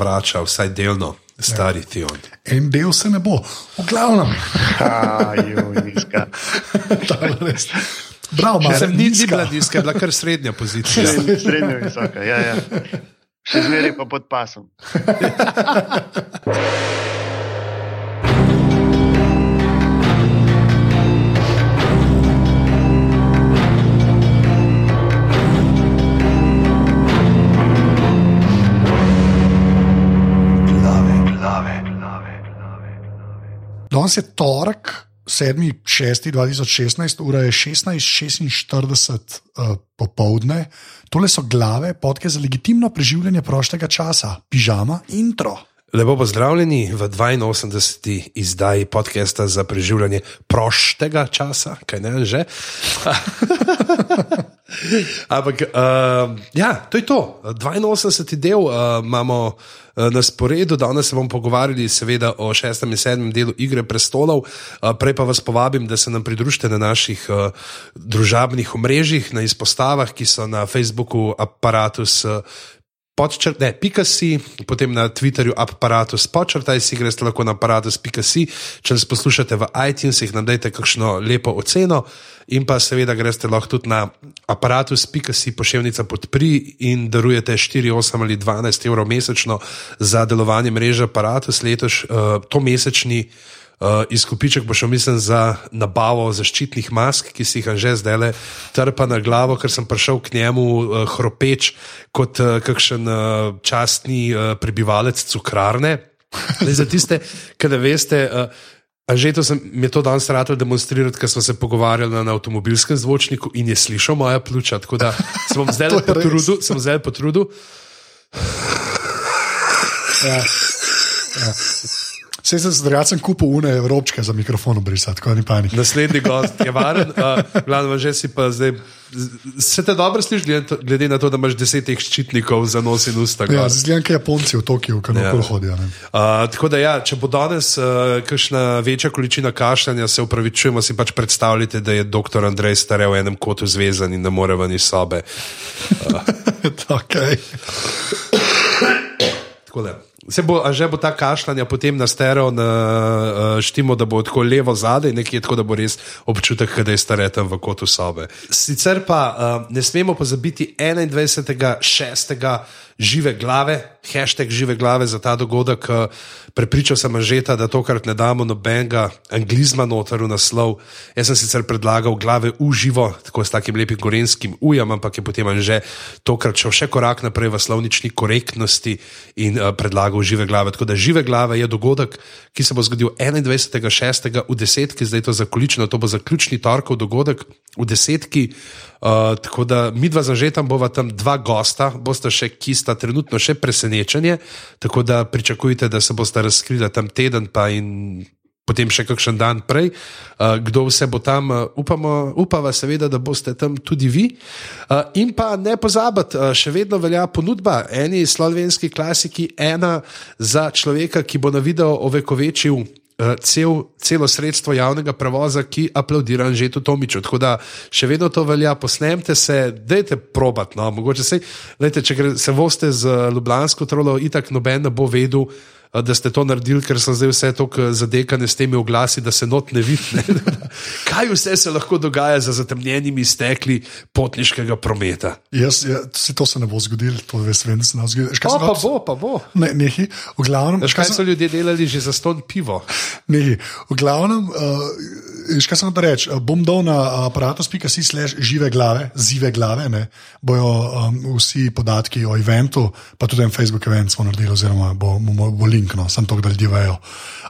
vrača, vsaj delno, stari Tion. En del se ne bo, v glavnem. Ajujiska. Bravo, malo Mislim, ni, ni bila nizka, je bila kar srednja pozicija. Srednja visoka, ja, ja. Še zmeraj pa pod pasom. Danes je torek, 7.6.2016, ura je 16.46 uh, popovdne. Tole so glave, podke za legitimno preživljanje proštega časa, pižama, intro. Lepo pozdravljeni v 82. izdaji podcasta za preživljanje proštega časa, kaj ne že. Ampak, uh, ja, to je to. 82. del uh, imamo uh, na sporedu, danes se bomo pogovarjali, seveda, o šestem in sedmem delu Igre prestolov. Uh, prej pa vas povabim, da se nam pridružite na naših uh, družabnih omrežjih, na izpostavah, ki so na Facebooku, aparatus. Uh, Podčrtaj, pika si, potem na Twitterju, aparatus, podčrtaj si, greš lahko na aparatus.com. Če nas poslušate v iTunesih, nam dajte kakšno lepo oceno, in pa seveda greš lahko tudi na aparatus.com, pošiljnica podpri in darujete 4, 8 ali 12 evrov mesečno za delovanje mreže aparatus letos, uh, to mesečni. Uh, izkupiček bo šel, mislim, za nabavo zaščitnih mask, ki si jih že zdaj le trpa na glavo, ker sem prišel k njemu uh, hropeč kot uh, kakšen uh, častni uh, prebivalec cukrarne. Zdaj, za tiste, ki ne veste. Uh, že to sem, mi je to danes rado demonstrirati, ker smo se pogovarjali na avtomobilskem zvočniku in je slišal moja pljuča. Tako da sem zdaj potrudil, sem zdaj potrudil. Ja. Ja. Vse sem se drugačen kupil une evropske za mikrofon obrisati, tako ni panik. Naslednji gost je varen, uh, glavno že si pa zdaj. Se te dobro sliši, glede, glede na to, da imaš deset teh ščitnikov za nos in usta? Ja, zgledam, kaj Japonci v Tokiu, ki ja. hodijo. Uh, tako da, ja, če bo danes uh, kakšna večja količina kašljanja, se upravičujemo, si pač predstavljate, da je dr. Andrej starel v enem kotu zvezan in ne more ven iz sobe. Uh. okay. tako da. Se bo, že bo ta kašljanja potem nasteril na uh, štimo, da bo tako levo zadaj, nekje tako, da bo res občutek, da je stareten v kotu sobe. Sicer pa uh, ne smemo pozabiti 21.6. žive glave, hashtag žive glave za ta dogodek. Prepričal sem že, da tokrat ne damo nobenega anglizma noter v naslov. Jaz sem sicer predlagal glave v živo, tako s takim lepim gorenskim ujem, ampak je potem že tokrat šel še korak naprej v slovnični korektnosti in uh, predlagal žive glave. Tako da žive glave je dogodek, ki se bo zgodil 21.6. v desetki, zdaj to za količino, to bo zaključni torkov dogodek v desetki. Uh, tako da mi dva zažetam bova tam dva gosta, bosta še, ki sta trenutno še presenečenje, tako da pričakujte, da se bosta razkrila tam teden pa in potem še kakšen dan prej. Uh, kdo vse bo tam, uh, upamo, upava seveda, da boste tam tudi vi. Uh, in pa ne pozabiti, uh, še vedno velja ponudba eni slovenski klasiki, ena za človeka, ki bo na video ovekovečil cel, celo sredstvo javnega prevoza, ki aplaudira že tu Tomiču. Tako da še vedno to velja, posnemte se, dajte probat. No, mogoče se, dajte, če gre, se voste z Ljubljansko trolo, itak noben ne bo vedel. Da ste to naredili, ker so zdaj vse tako zadekane s temi oglasi, da se not ne vidi. Kaj vse se lahko dogaja za zatemnjenimi stekli potniškega prometa? Jaz, ja, se to se ne bo zgodilo, to veš, vem, da se ne bo zgodilo. Pa, pa bo, pa bo. Ne, nehi, v glavnem. Veš, kaj so ljudje delali že za ston pivo? Nehi, v glavnem, uh, veš, kaj sem da reči, bom dal na aparatus.si slash žive glave, zive glave, ne, bojo um, vsi podatki o eventu, pa tudi en Facebook event smo naredili, oziroma bo, bo, bo link, no, sem to, da ljudje vejo.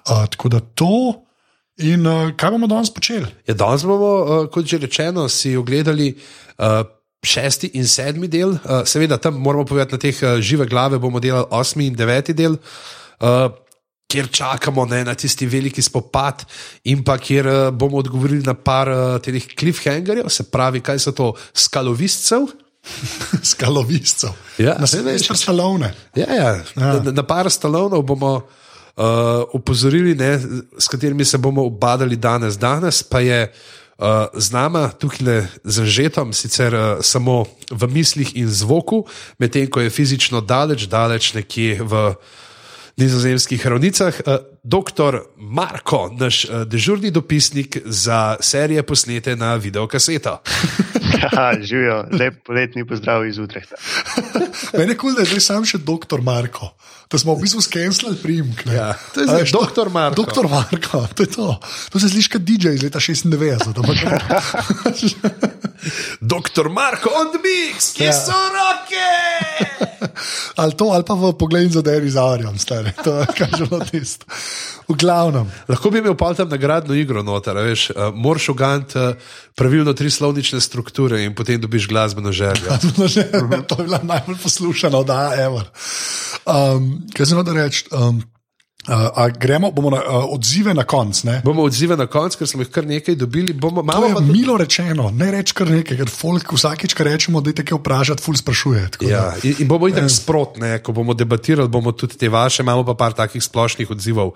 Uh, tako da to. In uh, kaj bomo danes počeli? Ja, danes bomo, uh, kot že rečeno, si ogledali uh, šesti in sedmi del. Uh, seveda, tam moramo povedati, na teh uh, žive glave bomo delali osmi in deveti del. Uh, Ker čakamo ne, na tisti veliki spopad, in pa kjer uh, bomo odgovorili na par uh, teh cliffhangerjev, se pravi, kaj so to skaloviscev. skaloviscev. Ja, na sebe je stalovne. Ja, ja. ja. Na, na par stalovnov bomo uh, upozorili, ne, s katerimi se bomo obadali danes. Danes pa je uh, z nama, tukaj le z Anžetom, sicer uh, samo v mislih in zvoku, medtem ko je fizično daleč, daleč nekje v nizozemskih ravnicah. Uh, Doktor Marko, naš uh, dežurni dopisnik za serije posnete na videokaseto. Živijo, lep poletni pozdrav iz Utrehta. Mene kul, da je zdaj sam še doktor Marko. Da smo v bistvu skenirali primek. Ja, to je zdaj to- doktor Marko. Doktor Marko, to je to. To se sliši kot DJ iz leta 96. Doktor Marko, on the mix, kje Ja. so roke? ali to, ali pa v pogledu za Derry Zavarjem, stari. To je kažemo tisto. V glavnem. Lahko bi imel pa tam nagradno igro noter, a veš, uh, moraš ugant uh, pravilno tri slovnične strukture in potem dobiš glasbeno željo. No, že, to je bila najbolj poslušana oddaja, ever. Um, kaj sem hotel reči? Um, Uh, gremo, bomo na uh, odzive na konc. ne? Bomo odzive na koncu, ker smo jih kar nekaj dobili. Bomo, imamo je tudi- milo rečeno, ne reči kar nekaj, ker folk vsakič, ko rečemo, da je nekaj vprašati, ful sprašuje. tako Ja, in, in bomo itak sprotne, ko bomo debatirali, bomo tudi te vaše, imamo pa par takih splošnih odzivov.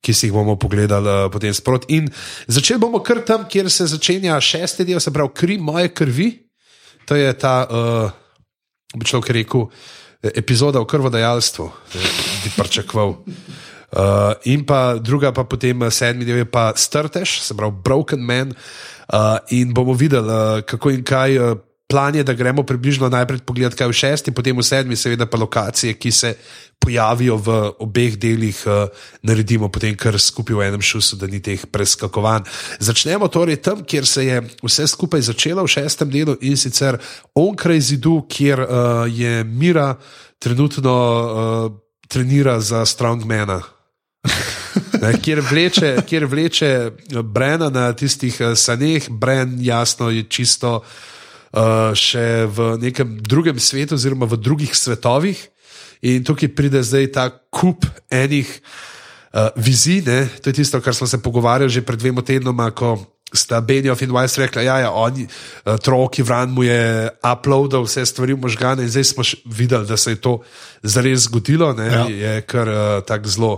Ki si jih bomo pogledali uh, potem sproti. In začeli bomo kar tam, kjer se začenja šesti del, se pravi, kri moje krvi. To je ta, uh, bi človek rekel, eh, epizoda o krvodajalstvu, eh, bi pričakoval. Uh, in pa druga, pa potem eh, sedmi del je pa Strtež, se pravi Broken Man. Uh, in bomo videli, uh, kako in kaj. Uh, Plan je, da gremo približno najprej pogledati, kaj je v šesti, potem v sedmi, seveda pa lokacije, ki se pojavijo v obeh delih, uh, naredimo potem kar skupaj v enem šusu, da ni teh preskakovanj. Začnemo torej tam, kjer se je vse skupaj začelo v šestem delu in sicer onkraj zidu, kjer uh, je Mira trenutno uh, trenira za Strongmana. Ne, kjer, vleče, kjer vleče Brena na tistih eh, saneh, Bren jasno je čisto uh, še v nekem drugem svetu, oziroma v drugih svetovih. In tukaj pride zdaj ta kup enih uh, vizij, ne? to je tisto, kar smo se pogovarjali že pred dvema tednoma, ko sta Benjof in Weiss rekla, da ja, oni, uh, Troki Vran mu je uploadal vse stvari v možgane in zdaj smo videli, da se je to zares zgodilo, ne? Ja. je kar uh, tako zelo.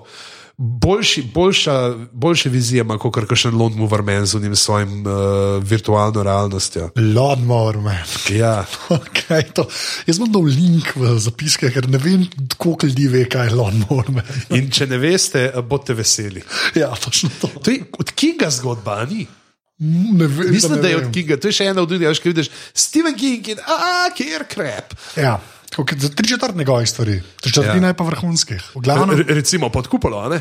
Boljši, boljša, boljše vizije ima kot še en Lond Mover Man z unim svojim uh, virtualno realnostjo. Lawnmower, man. Ja. Okay, to. Jaz bom dal link v zapiske, ker ne vem, koliko ljudi ve, kaj je lawnmower. man. In če ne veste, eh, bodite veseli. Ja, točno to. To je od Kinga zgodba, ni? Ne vem, Mislim, ne da je vem. od Kinga, to je še ena od ljudi, ki vidiš Steven King in a, kjer krep. Ja, kot za tri četrt njegovih stvari, tri četrtina Ja. pa vrhunskih. V glavnem, Re, recimo pod kupolo, a ne?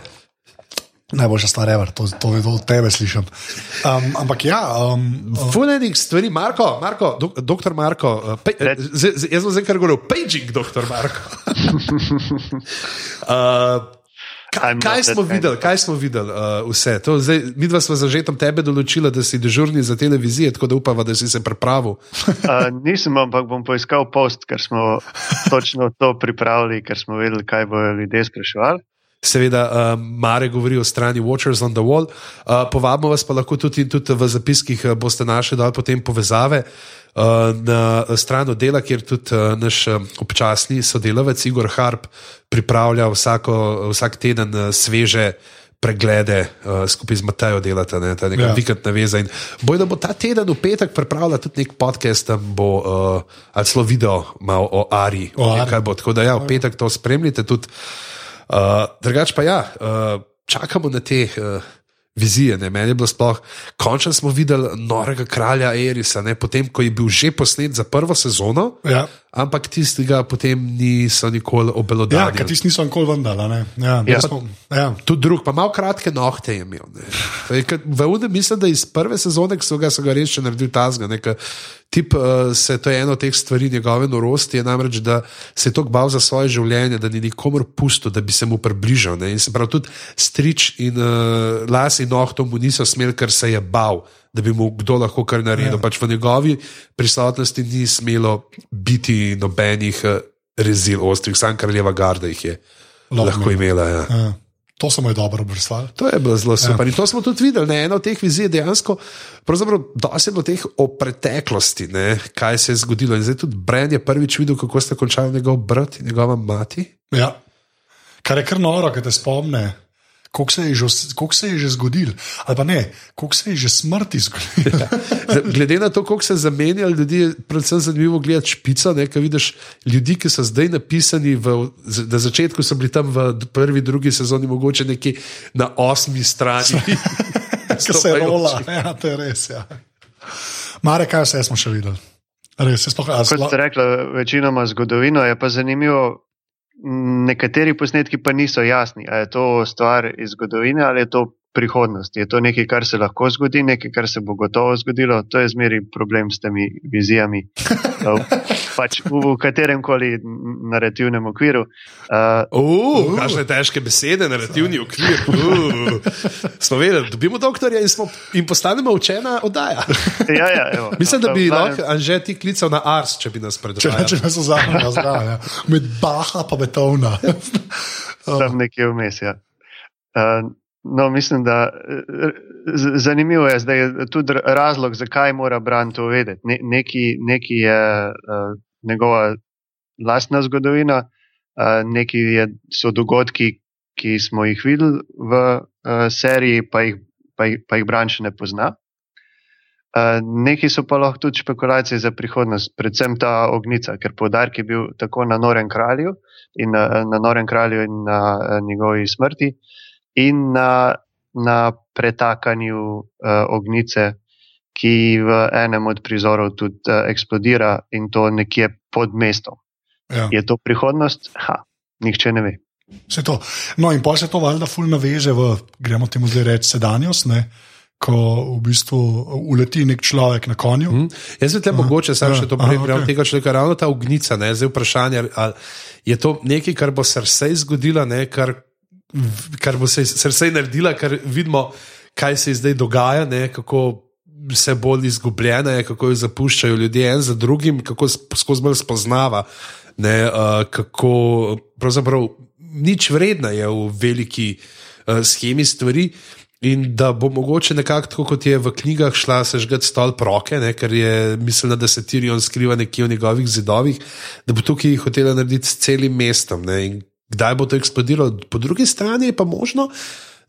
najboljša stvar, ever, to, to, to od tebe slišim. Um, ampak ja, um, Fulenih stvari, Marko, Marko dok, doktor Marko, uh, pe, Red. z, z, jaz sem zdaj kar govoril, paging, doktor Marko. uh, Kaj, kaj smo videli, kaj smo videli uh, vse? To, zdaj, mi dva smo zažetom tebe določila, da si dežurni za televizije, tako da upava, da si se pripravil. Uh, nisem, ampak bom poiskal post, ker smo točno to pripravili, ker smo vedeli, kaj bojo ljudje spraševali. Seveda, uh, Mare govori o strani Watchers on the Wall. Uh, povabimo vas pa lahko tudi, tudi v zapiskih uh, boste našli dal potem povezave uh, na stran dela, kjer tudi uh, naš uh, občasni sodelavec Igor Harp pripravlja vsako, vsak teden uh, sveže. Preglede uh, skupaj z Matejo delata, ne, ta neka Ja. vikendna veza. In boj, da bo ta teden v petek pripravila tudi nek podcast, tam bo uh, ali celo video malo o Ari. O Ari. kaj bo. Tako da ja, v petek to spremljite tudi. Uh, drugač pa ja, uh, čakamo na te uh, vizije. Ne? Meni je bilo sploh, končno smo videli norega kralja Erisa, ne? potem ko je bil že posnet za prvo sezono, ja. ampak tistega potem niso nikoli Ja, obelodali. ker tisti niso nikoli vendala. Ja, Ja. ja. Smo, ja. Tudi drug, pa malo kratke nohte je imel. je V Ude mislim, da iz prve sezone, ki so ga, so ga res še naredili tazga. Tip, uh, se, to je ena od teh stvari njegove norosti, je namreč, da se je tako bal za svoje življenje, da ni nikomor pustil, da bi se mu približal. Ne? In se pravi, tudi strič in uh, las in nohtom mu niso smeli, ker se je bal. Da bi mu kdo lahko kar naredil. Ja. Pač v njegovi prisotnosti ni smelo biti nobenih uh, rezil, ostrih, sam kraljeva garda jih je Lahko lahko imela. Ja. Ja. To mu je dobro obrisali. To je bilo zelo super. Ja. In to smo tudi videli. Ne? Ena od teh vizij je dejansko, pravzaprav, dosti bilo teh o preteklosti, ne? kaj se je zgodilo. In zdaj tudi Bren je prvič videl, kako sta končali njegov brat in njegova mati. Ja. Kar je kar noro, ker te spomne. Koliko se je že, se je že zgodil, ali pa ne, koliko se je že smrti zgodil. Glede na to, koliko se zamenja ljudi, je predvsem zanimivo gledati špico. Ne, vidiš ljudi, ki so zdaj napisani, v, na začetku so bili tam v prvi, drugi sezoni, mogoče neki na osmi strani. Ki se rola, ja, to je res. Ja. Mare, kaj vse smo še videli? Res, sploh, Kot ste rekli, večinoma zgodovino je pa zanimivo. Nekateri posnetki pa niso jasni, ali je to stvar iz zgodovine ali je to prihodnost. Je to nekaj, kar se lahko zgodi, nekaj, kar se bo gotovo zgodilo. To je zmeri problem s temi vizijami. pač v, v katerem koli narativnem okviru. Uh, uh, Kakšne težke besede, narativni okvir. Uh. Smo vedeli, dobimo doktorja in, smo, in postanemo učena oddaja. ja, ja, evo, Mislim, da bi lahko Anže ti klical na Ars, če bi nas predvajal. Če, če nas vzamemo zraven, ja. med Baha pa Betovna. Tam nekje vmes. Ja. Uh, No, mislim, da zanimivo je zdaj tudi razlog, zakaj mora Bran to vedeti. Ne, neki, neki je uh, njegova lastna zgodovina, uh, neki je, so dogodki, ki smo jih videli v uh, seriji, pa jih, pa, jih, pa jih Bran še ne pozna. Uh, neki so pa lahko tudi špekulacije za prihodnost, predvsem ta ognica, ker podarek je bil tako na Norem kralju in na, na Norem kralju in na, na njegovi smrti. Uh, in na, na pretakanju uh, ognice, ki v enem od prizorov tudi uh, eksplodira in to nekje pod mestom. Ja. Je to prihodnost? Ha, nihče ne ve. No, in pa se to valjda fulno veže v, gremo temu zdaj reči, sedanjost. Ne? Ko v bistvu uleti nek človek na konju. Mm. Jaz se te mogoče ja. še to prebral, okay. tega človeka, ravno ta ognica, ne? zdaj vprašanje, ali je to nekaj, kar bo se vse zgodilo, ne? kar kar bo se srce naredila, ker vidimo, kaj se zdaj dogaja, ne, kako se bolj izgubljena je, kako jo zapuščajo ljudje en za drugim, kako skozi bolj spoznava, ne, uh, kako pravzaprav nič vredna je v veliki uh, schemi stvari. In da bo mogoče nekako tako, kot je v knjigah šla sežgati stol proke, ne, ker je mislila, da se Tirion skriva nekje v njegovih zidovih, da bo tukaj hotela narediti s celim mestom. Ne, in kdaj bo to eksplodiralo. Po drugi strani je pa možno,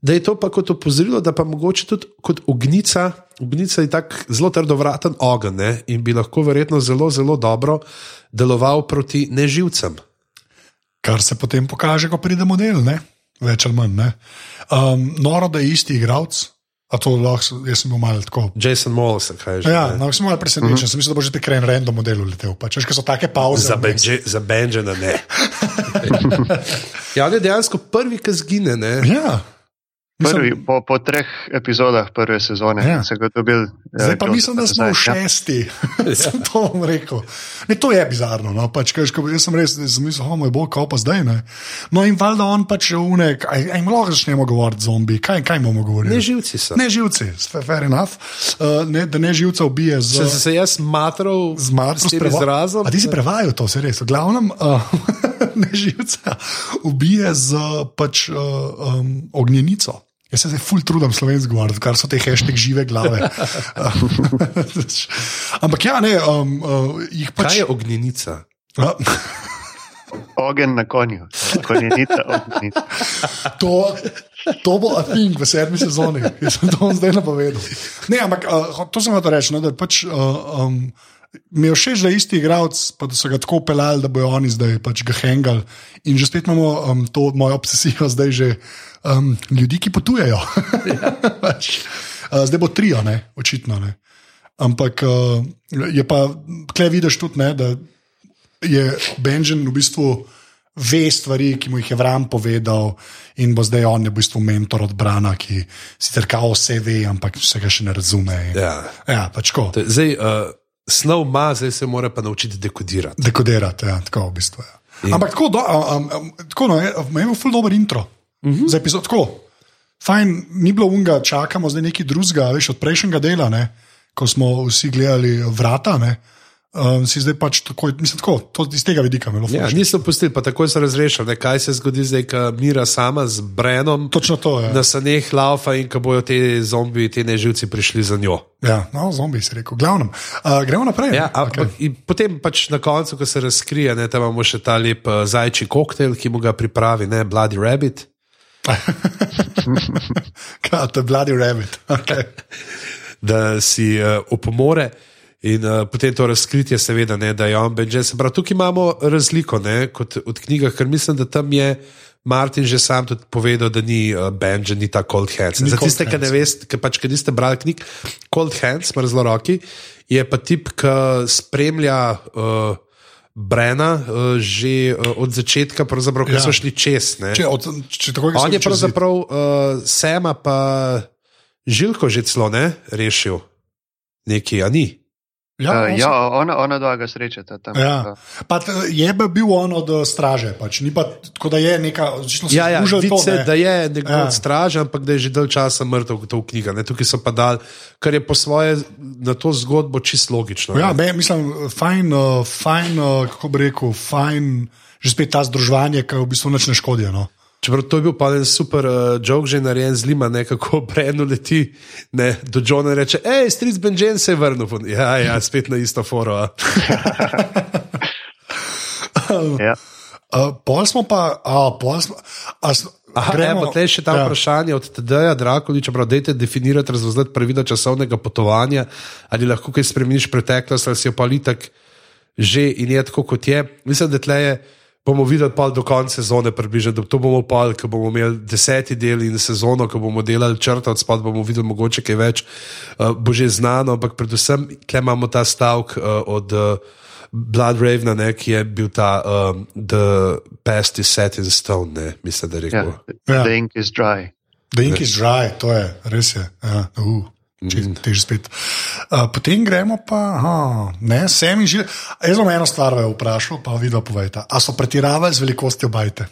da je to pa kot opozorilo, da pa mogoče tudi kot ognica, ognica je tako zelo trdovraten ogenj ne? in bi lahko verjetno zelo, zelo dobro deloval proti neživcem. Kar se potem pokaže, ko pride model, ne? več ali manj. Um, noro, da je isti igralec. A to lahko, jaz sem bil malo tako. Jason Mollus, kaj že. Ja, no, sem malo presenečen, mhm. -huh. sem mislil, da bo že te kren random modelu letel. Pač, veš, so take pauze. Za, benže, za Benjana ne. ja, on je dejansko prvi, ki zgine. Ne? Ja. Prvi, po, po treh epizodah prve sezone ja. se je dobil. Ja, zdaj pa mislim, da smo v ja. šesti. Ja. to bom rekel. Ne, to je bizarno. No? Pač, kaj, jaz sem res mislil, da je bo kao pa zdaj. Ne? No in valjda on pač je unek, aj lahko začnemo govoriti zombi. Kaj, kaj bomo govorili? Ne živci so. Ne živci, fair enough. Uh, ne, da ne živca ubije z. Se, se, jaz matral z matrom izrazom. A ti si prevajal to, se res. V glavnem. Uh, Ne živca, ubije z pač, uh, um, ognjenico. Jaz se zdaj ful trudim slovensko govoriti, kar so te hashtag žive glave. Ampak ja, ne, um, uh, jih pač. Kaj je ognjenica? Ogen na konju, konjenica, ognjenica. To, to bo afing v sedmi sezoni, jaz sem to zdaj napovedal. Ne, ampak uh, to sem hotel reči, no, da pač. Uh, um, Mi je všeč, da je isti igralec, pa da so ga tako pelali, da bojo oni zdaj pač ga hengali. In že spet imamo um, to mojo obsesijo, zdaj že um, ljudi, ki potujejo. pač, uh, zdaj bo trio, ne? očitno. Ne? Ampak uh, je pa, klej vidiš tudi, ne, da je Benjamin v bistvu ve stvari, ki mu jih je Vram povedal, in bo zdaj on v bistvu mentor od Brana, ki sicer kao vse ve, ampak vsega še ne razume. In, ja, ja pač ko. Zdaj, uh, snov ima, zdaj se mora pa naučiti dekodirati. Dekodirati, ja, tako v bistvu. Ja. Ampak tako, do, um, um, tako no, imamo ful dobro intro uh mhm. -huh. za epizod. Tako, fajn, ni bilo unga, čakamo zdaj neki drugega, veš, od prejšnjega dela, ne, ko smo vsi gledali vrata. Ne, Um, si zdaj pač tako, mislim, tako, to iz tega vidika zelo fajn. Ja, nisem pustil, pa takoj se razrešil, kaj se zgodi zdaj, ko mira sama z Brenom. Točno to je. Ja. Da se neh laufa in ko bojo te zombi, te neživci prišli za njo. Ja, no, zombi si rekel, glavnem. Uh, gremo naprej. Ja, okay. In potem pač na koncu, ko se razkrije, ne, tam imamo še ta lep uh, zajči koktejl, ki mu ga pripravi, ne, Bloody Rabbit. Kaj, to je Bloody Rabbit. Okay. da si uh, opomore. In uh, potem to razkritje, seveda, ne, da je on Benjamin. Se pravi, tukaj imamo razliko ne, kot od knjige, ker mislim, da tam je Martin že sam tudi povedal, da ni uh, Benjamin, ni ta Cold Hands. Ni Za Cold tiste, ki ne veste, ki pač, ki niste brali knjig, Cold Hands, mrzlo roki, je pa tip, ki spremlja. Uh, Brena, uh, že uh, od začetka, pravzaprav, ko Ja. so šli čez. ne. Če, od, če tako On je pravzaprav uh, Sema, pa Žilko že celo ne rešil, neki, a ni. Ja, Uh, ja, ona, ona dva ga srečata tam. Ja. Pa, je pa bil on od eh, straže, pač. ni pa tako, da je neka, odlično se Ja, ja, zgužal vidi to, se, ne. da je nekdo Ja. ja. straž, ampak da je že dalj časa mrtev, kot to v knjigah. ne. Tukaj so pa dal, kar je po svoje na to zgodbo čisto logično. Ja, ne. me, mislim, fajn, uh, fajn uh, kako bi rekel, fajn, že spet ta združevanje, ki v bistvu nič ne škodi. No. Čeprav to je bil pa en super uh, jok, že narejen z Lima, ne, kako Brenu leti ne, do Johna in reče: hej, stric Benjamin se je vrnil. Ja, ja, spet na isto foro. a." Ja. Uh, pol smo pa, a, pol smo, a, Aha, gremo- gremo, je še ta ja. vprašanje od TD-ja, Drakoliča, prav, dajte definirati, razvozlati pravila časovnega potovanja, ali lahko kaj spremeniš preteklost, ali si jo pa litak že in je tako, kot je. Mislim, da tleje bomo videli pa do konca sezone približno, to bomo pa, ko bomo imeli deseti del in sezono, ko bomo delali črto od spod, bomo videli mogoče kaj več, uh, bo že znano, ampak predvsem tle imamo ta stavek uh, od uh, Blood Ravena, ne, ki je bil ta um, The Past is set in stone, ne, mislim, da je rekel. Ja. Ja. The ink is dry. The ink is dry, to je, res je. Ja, uh, Mm. Tež spet. Uh, potem gremo pa, aha, ne, sem in že. Jaz bom eno stvar vprašal, pa vidno povejte. A so pretiravali z velikostjo bajte?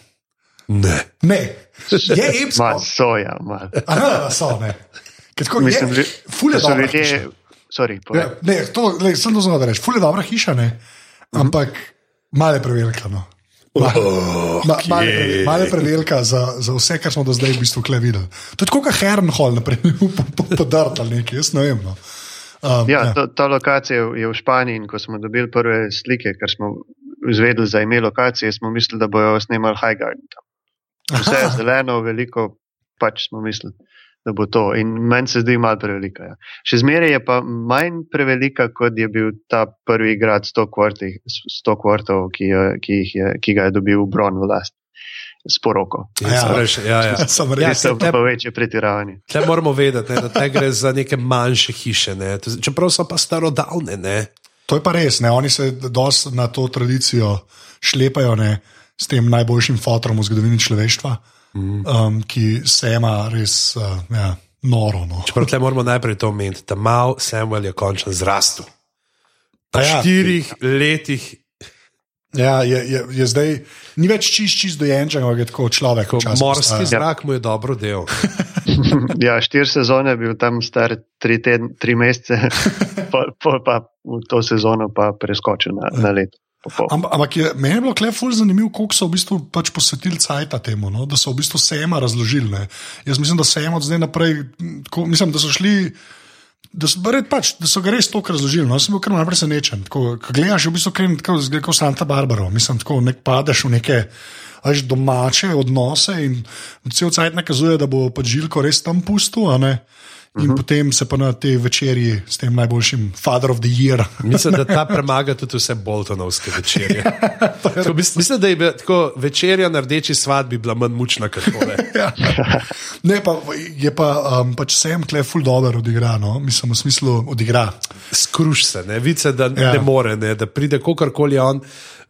Ne. Ne, je epsko. Mal soja, mal. Aha, so, ne. Ker Tako, Mislim, je, že- ful je da so ljudje. Sorry, Ja, povej. ne, to, le, sem to znal reči. Ful je dobra hiša, ne? ampak male prevelika. No. Ma, ma, male, pre- male prevelika za, za vse, kar smo do zdaj v bistvu videli. To je tako, kot Hernhol, podrt ali nekaj, jaz ne vem. No. Um, Ja, ta, ta lokacija je v Španiji in ko smo dobili prve slike, ker smo izvedeli za ime lokacije, smo mislili, da bojo snemali High Garden. Tam. Vse je zeleno, veliko, pač smo mislili, da bo to. In meni se zdi malo prevelika. Ja. Še zmeraj je pa manj prevelika, kot je bil ta prvi grad 100 kvartih, 100 kvartov, ki, je, ki, jih je, ki ga je dobil Bron v last. S poroko. Ja, Ja. ja. ja, ja. Ja, res. je pa večje pretiravanje. Tle moramo vedeti, ne, da te gre za neke manjše hiše, ne. To- čeprav so pa starodavne. Ne. To je pa res, ne? oni se dosti na to tradicijo šlepajo ne? s tem najboljšim fotrom v zgodovini človeštva, um, ki se ima res uh, ja, noro. No. Čeprav tle moramo najprej to omeniti, da mal Samuel je končno zrastel. Po A ja. štirih letih, Ja, je, je, je zdaj ni več čist, čist dojenček, ampak je tako človek. ko morski zrak mu je dobro del. Ja, štiri sezone je bil tam star tri, tedn, tri mesece, pol, pol pa v to sezono pa preskočil na, na leto. Am, ampak je, meni je bilo klep ful zanimivo, koliko so v bistvu pač posvetili cajta temu, no? da so v bistvu sema razložili. Ne? Jaz mislim, da sema od zdaj naprej, tako, mislim, da so šli. Da so, pač, da so ga res tako razložili. No? Sem bil kar malce presenečen. Ko gledaš, v bistvu kar tako, zgleda kot Santa Barbara. Mislim, tako nek padeš v neke veš, domače odnose in cel cajt nakazuje, da bo pač Žilko res tam pustil. a ne? In uh -huh. potem se pa na tej večerji s tem najboljšim Father of the Year. Mislim, da ta premaga tudi vse Boltonovske večerje. Tako, mis- mislim, da je bila tako večerja na rdeči svadbi bila manj mučna kot tole. Ja. Ne, pa, je pa um, pač sem klej ful dobro odigra, no? mislim v smislu odigra. Skruš se, ne vice, da Ja. ja. ne more, ne, da pride kakorkoli on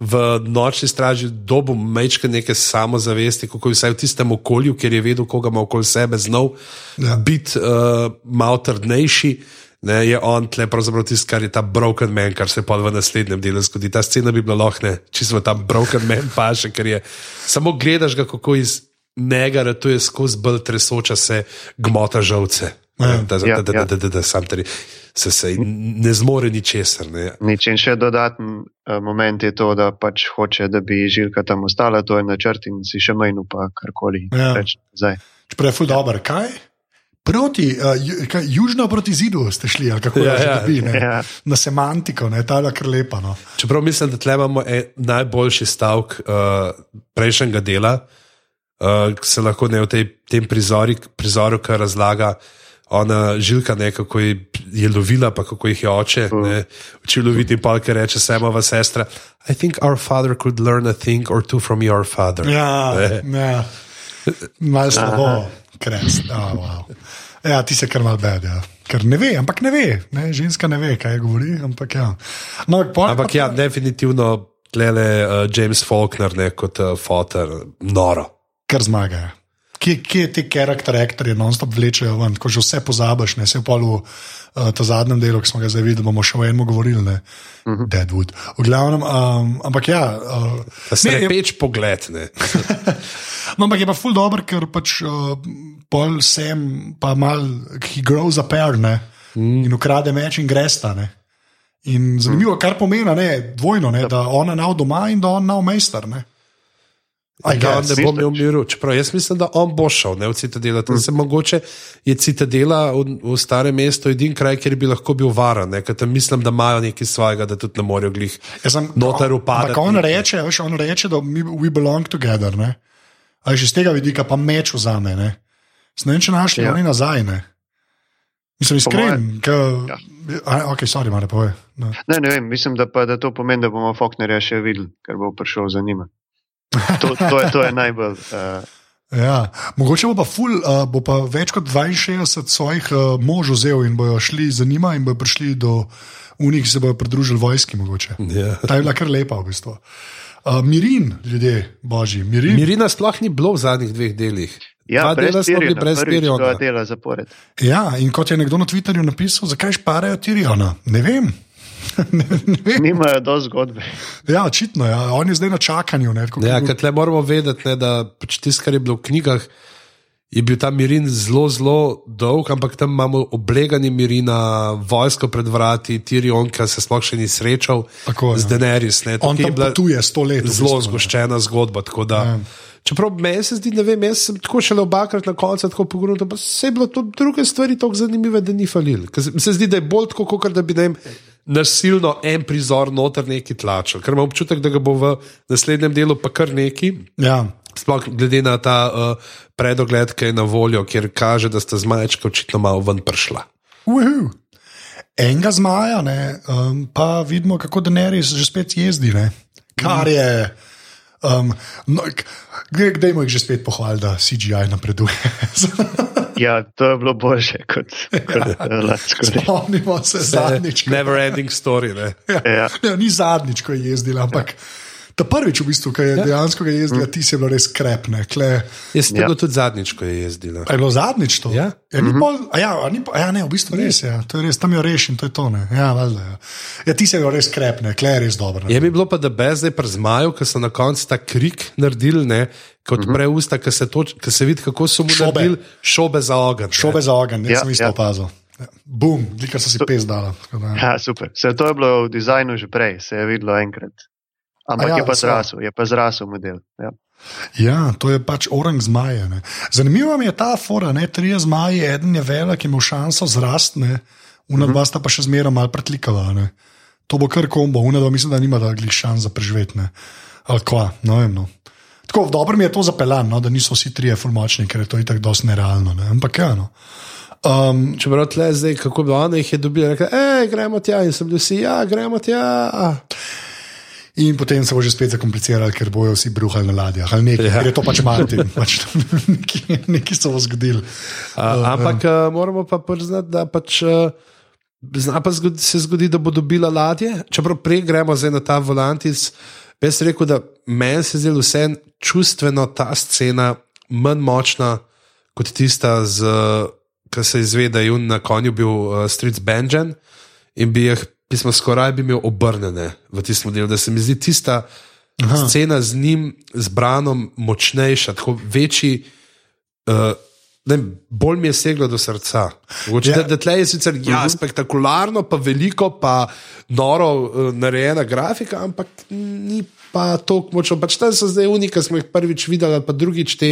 v nočni straži, dobu mečke neke samozavesti, kako je vsaj v tistem okolju, kjer je vedel, koga ima okoli sebe, znal Ja. ja. biti uh, malo trdnejši. Ne, je on tle pravzaprav tisti, kar je ta broken man, kar se pa v naslednjem delu zgodi. Ta scena bi bila lahko, ne, čisto ta broken man paše, ker je samo gledaš ga, kako iz njega ratuje skozi bolj tresoča se gmota žovce. Ja. Ne, Da, da, Ja, da, da, ja. da, da, da, sam teri se, se ne zmore ničesar. Nič. In še dodaten uh, moment je to, da pač hoče, da bi Žilka tam ostala, to je načrt in si še manj upa karkoli Ja. reči. Čeprav je ful dobro. Kaj? Proti, uh, kaj, južno proti zidu ste šli, kako Ja, ja, ja. ja, dobi, ne? Ja. na semantiko, ne? ta je kar lepa. No. Čeprav mislim, da tle imamo en najboljši stavek uh, prejšnjega dela, uh, se lahko ne v tej, tem prizori, prizoru, ki razlaga. Ona žilka, ne, kako je, je lovila, pa kako jih je oče, učil loviti, pa kaj reče, semova sestra. I think our father could learn a thing or two from your father. Ja, ja. malo slabo, kres. Oh, wow. Ja, ti se kar mal bed. Ja. Ker ne ve, ampak ne ve, ne? ženska ne ve, kaj govori. Ampak ja, no, pol, ampak ja definitivno tlele uh, James Faulkner ne, kot uh, fotor, noro. Kar zmaga. Kje, kje ti karakter, aktorji non-stop vlečejo ven, ko že vse pozabiš, ne se v polu. Uh, ta zadnjem delu, ki smo ga zdaj videli, bomo še o enem govorili, ne, uh -huh. Deadwood. V glavnem, um, ampak ja. Uh, je peč pogled. no, ampak je pa ful dobr, ker pač uh, pol sem, pa mal, he grows a pair, ne, mm. in ukrade meč in gresta. Ne. In zanimivo, kar pomeni, ne, dvojno, ne, da ona nav doma in da on nav mejster. Da on ne bo imel miru. Čeprav jaz mislim, da on bo šel ne, v Citadela. Mm. Se, mogoče je Citadela v, v starem mestu edini kraj, kjer bi lahko bil varen. Mislim, da imajo nekaj svojega, da tudi ne morejo glih noter upadati. On reče, veš, on reče, da mi we belong together. Ne? A že z tega vidika pa meč vzame. Ne, ne vem, če našli ja. oni nazaj. Ne? Mislim, iskren. Ja. Ok, sorry, mare. No. Ne, ne vem, mislim, da, pa, da to pomeni, da bomo Faulknerja še videli, ker bo prišel za njima. To, to, je, to je najbolj. Uh... Ja, mogoče bo pa, ful, uh, bo pa več kot 62 svojih uh, možov vzel in bojo šli za njima in bojo prišli do unih, ki se bojo pridružili vojski. Yeah. Ta je bila kar lepa v bistvu. Uh, mirin, ljudje, božji. Mirin. Mirina sploh ni bilo v zadnjih dveh delih. Ja, brez Tiriona, brez Tiriona. Ja, in kot je nekdo na Twitterju napisal, zakaj šparajo Tiriona? Ne vem. Nimajo do zgodbe. Ja, očitno je. Ja. On je zdaj na čakanju. Ne, ja, bil... tle moramo vedeti, ne, da pač tisto, kar je bilo v knjigah, je bil ta mirin zelo, zelo dolg, ampak tam imamo oblegani mirin, vojsko pred vrati, Tirion, ki se sploh še ni srečal Tako, z ja. Denerys. On je bila tu je sto let. Zelo zgoščena zgodba. Ja. Čeprav meni se zdi, da vem, jaz sem tako šele obakrat na koncu tako pogledal, pa se je bilo to druge stvari tako zanimive, da ni falil. Se zdi, da je bolj tako, kot da bi ne nasilno en prizor noter neki tlačil, ker imam občutek, da ga bo v naslednjem delu pa kar neki. Ja. Sploh glede na ta uh, predogled, ki je na voljo, kjer kaže, da sta zmajčka očitno malo ven prišla. Uhu. Enega zmaja, ne, um, pa vidimo, kako Denerys že spet jezdi. Ne. Kar je. Um, no, Kdaj mu jih že spet pohvali, da CGI napreduje? ja, to je bilo boljše kot lahko. Spomnimo se zadnjič. Never ending story. Ne? Ja, ja. Ja, ni zadnjič, ko je jezdil, ampak. Ja. Ta prvič, v bistvu, ki je ja. dejansko jezdil, mm. ti si bil res krepne. Jaz sem ja. bil tudi zadnjič, ko je jezdil. Je bilo zadnjič to? Ja, ja, mm -hmm. pol, ja, ni, ja ne, v bistvu res je. Ja. res, tam jo rešim, to je to. Ja, valjda, ja. ja, ti si bil res krepne, kle je res dobro. Je mi bilo pa, da bez zdaj pri zmaju, ki so na koncu ta krik naredili. Ne? Kot mm -hmm. preusta, ki se, se vidi, kako so mu naredili šobe za ogen. Šobe za ogen, nisem ja, isto ja. opazil. Ja. Bum, dika so si pes dala. Ja, super. Se to je bilo v dizajnu že prej, se je videlo enkrat. Ampak ja, je pa zrasel, je pa zrasel model. Ja. Ja, to je pač orang zmaja. Ne. Zanimiva mi je ta fora, ne tri zmaje, eden je velik, ima šanso zrasti, una dva sta pa še zmeraj malo pretlikala. Ne. To bo kar kombo, una dva mislim, da nima da glih šans za preživeti. Ali kva, no vem. No. Tako dobro mi je to zapeljano, no, da niso vsi trije formočni, ker je to itak dosti nerealno. Ne. Ampak ja. No. Um, Če bi rekli, zdaj kako bi oni jih dobili, da gremo tja in sem bil vsi, ja, gremo tja. In potem se bo že spet zakompliciralo, ker bojo vsi bruhali na ladjah. Nekaj, ja. Je to pač Martin, pač nekaj se bo zgodilo. Uh, ampak uh, moramo pa priznati, da pač, uh, pa zgodi, se zgodi, da bo dobila ladje. Čeprav prej gremo zdaj na ta volantis, jaz rekel, da meni se zdi vse čustveno ta scena manj močna kot tista, ki se izve, da je na konju bil uh, Street Benjamin in bi jih ki smo skoraj bi imeli obrnjene v tistem delu, da se mi zdi tista Aha. scena z njim, z Branom, močnejša, tako večji. Uh, Ne, bolj mi je seglo do srca. Mogoče, yeah. Ja. da, da tle je sicer ja, mhm. spektakularno, pa veliko, pa noro uh, narejena grafika, ampak ni pa tako močno. Pač tam so zdaj unika, smo jih prvič videli, pa drugič te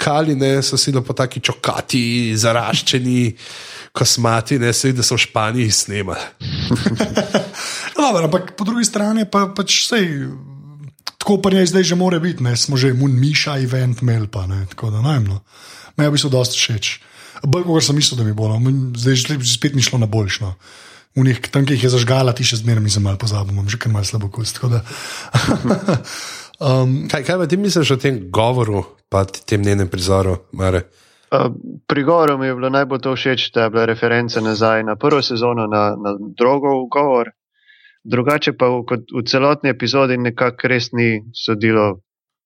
kaline so silo po taki čokati, zaraščeni kosmati, ne se vidi, da so v Španiji snemali. no, ampak po drugi strani pa pač vse. tako pa ne zdaj že more biti, ne, smo že mun miša event imeli pa ne, tako da najmno. Meni bi se dosti všeč. Bolj kot sem mislil, da mi bo, no. zdaj že spet mi šlo na boljšno. V njih tam, ki jih je zažgala, ti še zmeraj nisem malo pozabil, imam že kar malo slabo kost. um, kaj, kaj pa ti misliš o tem govoru, pa tem njenem prizoru, Mare? Pri govoru mi je bilo najbolj to všeč, da je bila referenca nazaj na prvo sezono, na, na drugo govor. Drugače pa v, v celotni epizodi nekako res ni sodilo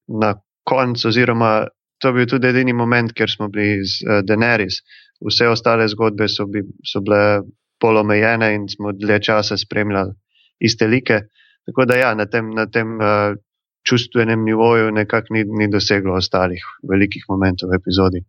na koncu, oziroma to je bil tudi edini moment, ker smo bili z uh, Daenerys. Vse ostale zgodbe so, bi, so bile polomejene in smo dlje časa spremljali iste like. Tako da ja, na tem, na tem uh, čustvenem nivoju nekako ni, ni doseglo ostalih velikih momentov v epizodi.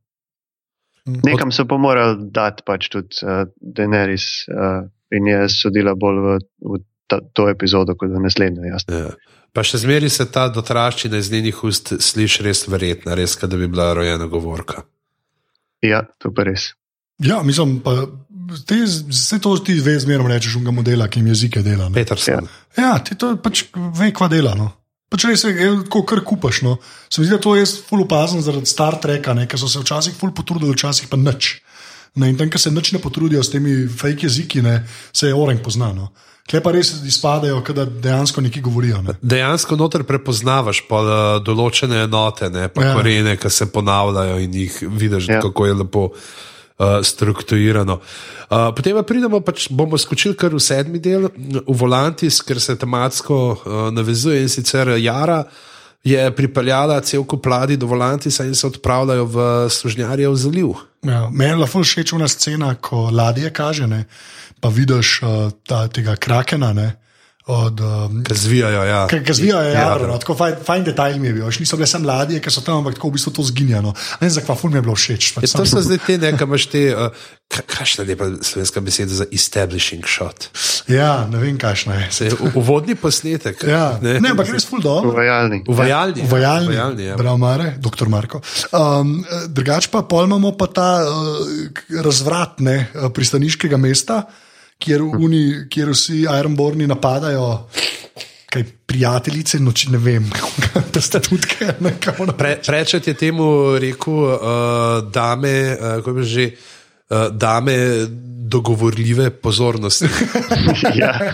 Nekam so pa morali dati pač tudi uh, Daenerys uh, in je sodila bolj v, v ta, to epizodo kot v naslednjo. Ja. Pa še zmeri se ta dotraščina iz njenih ust sliši res verjetna, res, da bi bila rojena govorka. Ja, to pa res. Ja, mislim, pa te, vse to ti ve, zmerno rečeš, unga modela, ki jim jezike dela. Peterson. Ja, ja ti to pač ve, kva dela. No. Pač res je, tako kar kupaš. No. Se mi zdi, da to je ful opazen zaradi Star Treka, ker so se včasih ful potrudili, včasih pa nič. Ne, in tam, ker se nič ne potrudijo s temi fake jeziki, ne, se je orang poznano. Kje pa res izpadajo, da dejansko nekaj govorijo. Ne? Dejansko noter prepoznavaš pa uh, določene enote, ne pa ja. korene, ki se ponavljajo in jih vidiš, ja. kako je lepo uh, strukturirano. Uh, potem pa pridemo, pač bomo skočili kar v sedmi del, v Volantis, ker se tematsko uh, navezuje in sicer Jara. Je pripeljala cel kup mladi do Volantisa in se odpravljajo v služnjarje v zaliv. Ja, meni je lahko všeč ena scena, ko ladje kaže. Ne? pa vidiš uh, ta, tega krakena. Ne? Od, um, ki zvijajo, ja. Ki zvijajo, ja. ja no, tako fajn, fajn detajl mi je bil. Niso bile samo ladje, ki so tam, ampak tako v bistvu to zginjalo. Ne vem, zakaj mi je bilo všeč. Pač to so zdaj te, nekaj imaš te, uh, kakšna je pa slovenska beseda za establishing shot. Ja, ne vem, kakšna je. Se, uvodni posnetek. ja. Ne, ne ampak res ful dobro. Uvajalni. Uvajalni. Ja, uvajalni. uvajalni ja. Bravo, Mare, doktor Marko. Um, drugač pa pojmamo pa ta uh, razvrat ne, uh, pristaniškega mesta kjer, uni, kjer vsi Ironborni napadajo. Kaj prijateljice, noči ne vem, da ste tudi nekaj. Pre, Prečet je temu rekel, uh, dame, uh, kako je že, uh, dame dogovorljive pozornosti. ja.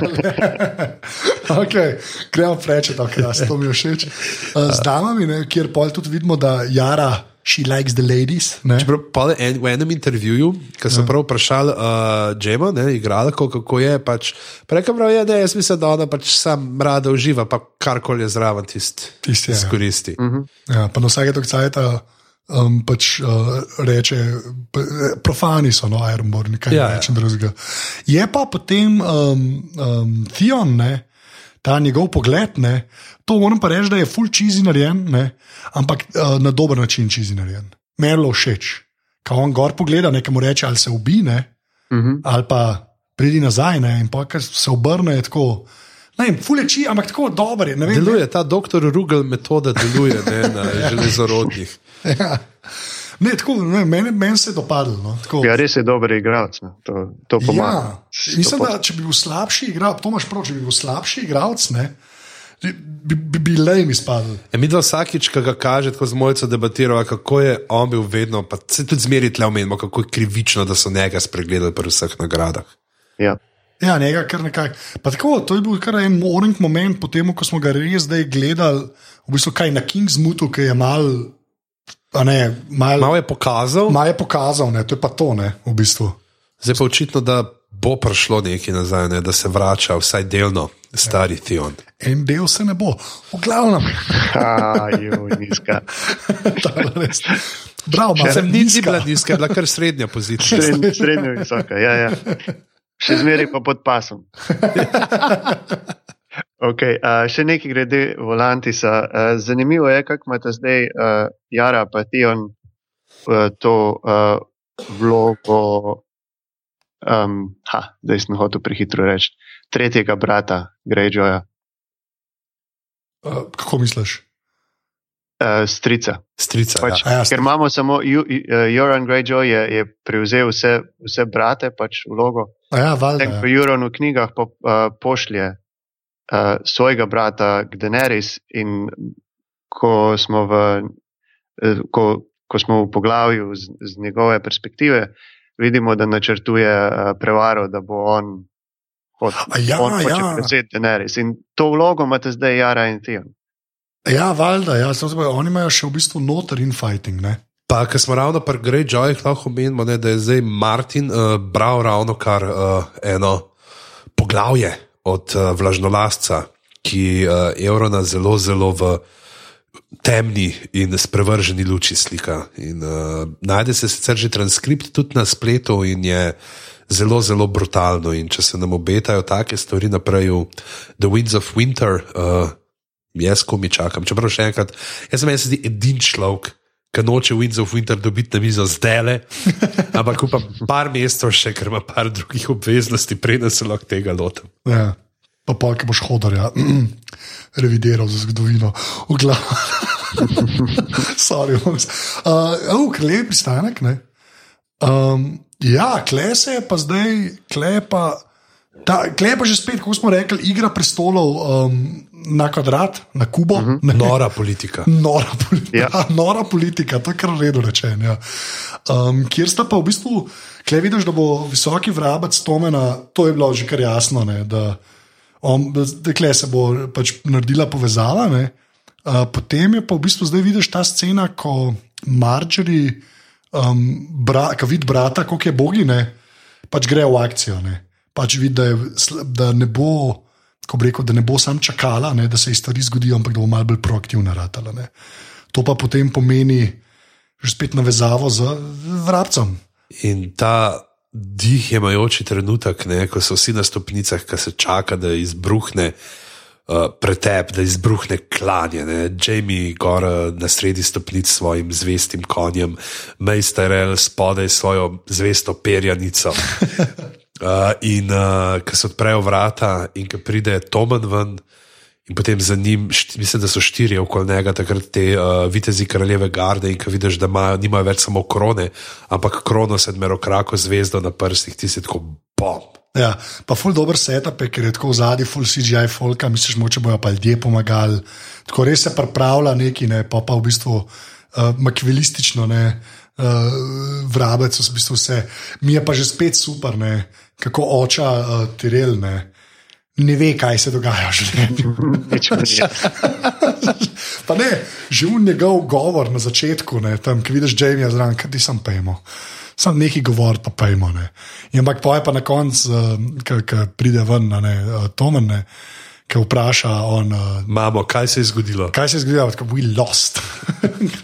okay. Gremo prečet, okay, da se to mi všeč. Uh, z damami, ne, kjer pol tudi vidimo, da Jara she likes the ladies. Čeprav en, v enem intervjuju, ki so ja. prav vprašali uh, Džema, igralko, kako je, pač, rekel prav je, da jaz mislim, da ona pač sam rada uživa, pa karkoli je zraven tisti, ki ja. izkoristi. Uh -huh. ja, pa na vsake tog cajta. Um, pač uh, reče, profani so, no, aeroborni, kaj ja, rečem ja. drugega. Je pa potem um, um, Theon, ne, ta njegov pogled, ne, to moram pa reči, da je full cheesy narejen, ne, ampak uh, na dober način cheesy narejen. Merlo všeč. Ko on gor pogleda, nekaj mu reče, ali se ubine, uh mhm. -huh. ali pa pridi nazaj, ne, in pa se obrne je tako. Fuleči, ampak tako dobro je. Deluje ta doktor Rugel metoda, deluje ne, na ja. železorodnih. ja. Ne, tako, ne, meni, meni se je dopadlo. No, ja, res je dober igralec. No. To, to pomaga. Ja, mislim, da če bi bil slabši igralec, to imaš prav, če bi bil slabši igralec, bi, bi, bi le jim izpadli. Ja, mi dva vsakič, ki ga kaže, tako z mojco debatiramo, kako je on bil vedno, pa se tudi zmeriti le omenimo, kako je krivično, da so njega spregledali pri vseh nagradah. Ja. Ja, nekaj, kar nekaj. Tako, to je bil kar en moren moment, potem, ko smo ga res zdaj gledali, v bistvu kaj na Kingsmutu, ki je mal. Ne, mal, mal je pokazal. Mal je pokazal, ne, to je pa to, ne, v bistvu. Zdaj pa očitno, da bo prišlo nekaj nazaj, ne, da se vrača vsaj delno stari ja. Theon. En del se ne bo, v glavnem. Ajo, nizka. Bravo, Še sem nisi bila nizka, bila kar srednja pozicija. Srednja, srednja visoka, ja, ja. Še zmeraj pa pod pasom. Okay, uh, še nekaj glede Volantisa. Uh, zanimivo je, kako imate zdaj uh, Jara pa Tion uh, to uh, vlogo, um, ha, da sem hotel prehitro reči, tretjega brata Greyjoya. Uh, kako misliš? Uh, strica. strica pač, ja. Ja, ker imamo samo Joran Greyjoy, je, je prevzel vse, vse brate, pač vlogo. Ja, valjda. Ja. Po Joranu knjigah po, uh, pošlje uh, svojega brata Gdeneris in ko smo v, uh, ko, ko smo v poglavju z, z njegove perspektive, vidimo, da načrtuje uh, prevaro, da bo on. Od, ja, ja. prevzeti Daenerys. In to vlogo imate zdaj Jara in Tion. Ja, valjda, ja, samo zdaj, oni imajo še v bistvu noter infighting. Ne? Pa, ker smo ravno pri Greyjoyih, lahko menimo, ne, da je zdaj Martin uh, bral ravno kar uh, eno poglavje od uh, vlažnolasca, ki uh, Eurona zelo, zelo v temni in sprevrženi luči slika. In, uh, najde se sicer že transkript tudi na spletu in je zelo, zelo brutalno. In če se nam obetajo take stvari naprej The Winds of Winter, uh, jaz ko mi čakam. Čeprav še enkrat, jaz sem jaz edini človek. Ki noče Winds of Winter dobiti na mizo zdaj le, ampak upam, par mesecev še, ker ima par drugih obveznosti, preden se lahko tega lotim. Ja. Pa pa, ki boš hodil, ja. revidiral za zgodovino. V glavu. Sorry, uh, oh, lep pristanek. ne. Um, ja, kle se je pa zdaj, kle je pa. Ta, kle je pa že spet, kako smo rekli, igra prestolov um, na kvadrat, na kubo. Uh -huh. Nora politika. Nora, poli Ja. ja. nora politika, to je kar redo rečeno. Ja. Um, kjer sta pa v bistvu, kle vidiš, da bo visoki vrabec Tomena, to je bilo že kar jasno, ne, da, on, da, da kle se bo pač naredila povezava. Ne. Uh, potem je pa v bistvu zdaj vidiš ta scena, ko Marjorie, um, bra, ko vidi brata, kako je bogine, pač gre v akcijo. Ne. Pač vidi, da, je, da ne bo. Ko bi rekel, da ne bo sam čakala, ne, da se ji stvari zgodijo, ampak da bo malo bolj proaktivna ratala. Ne. To pa potem pomeni že spet navezavo z vrabcem. In ta dih jemajoči trenutek, ne, ko so vsi na stopnicah, ki se čaka, da izbruhne uh, pretep, da izbruhne klanje. Ne. Jamie gor uh, na sredi stopnic s svojim zvestim konjem, Mejsterel spodaj s svojo zvesto perjanico. Uh, in uh, ko se odprejo vrata, in ko pride Tomen ven, in potem za njim, št, mislim, da so štirje okoli njega, takrat te uh, vitezi kraljeve garde, in ko vidiš, da imajo, nimajo več samo krone, ampak krono sedmero krako zvezdo na prstih, ti si tako bom. Ja, pa ful dobr setup, ker je tako v zadnji, ful CGI folka, misliš, moče bojo pa ljudje pomagali. Tako res se pripravlja neki, ne, pa pa v bistvu uh, makvilistično, ne. Uh, vrabec, v bistvu vse. Mi je pa že spet super, ne, kako oča uh, Tirel ne, ne ve, kaj se dogaja v življenju. Pa ne, že v njegov govor na začetku, ne, tam, ki vidiš Jamie zraven, kaj ti sam pejmo. Sam neki govor, pa pejmo. Ne. In ampak poje pa na koncu, uh, ki pride ven, ne, uh, Tomen, ne, ki vpraša on. Uh, Mamo, kaj se je zgodilo? Kaj se je zgodilo, tako we lost.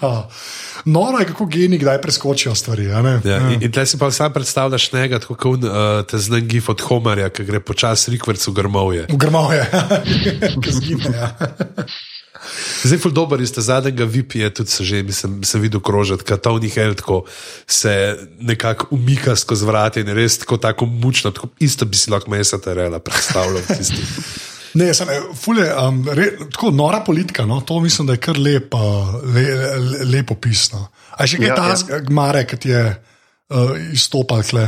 Noro je, kako geni kdaj preskočijo stvari. a ne? Ja, in, in tle si pa sam predstavljaš njega, tako kot uh, te znam gif od Homerja, ki gre počasi rikvrc v grmovje. V grmovje, ki zgine. Ja. Zdaj, ful dober iz zadnjega VIP je tudi se že, mislim, sem videl krožiti, kot Tony Heltko se nekako umika skozi vrata in je res tako, tako mučno, tako isto bi si lahko mesa terela predstavljal. tisti. Ne, sem, fule, um, re, tako nora politika, no, to mislim, da je kar lep, uh, le, le, lepo pisno. A še kaj Ja, ta ja. gmare, ki je uh, izstopal tle?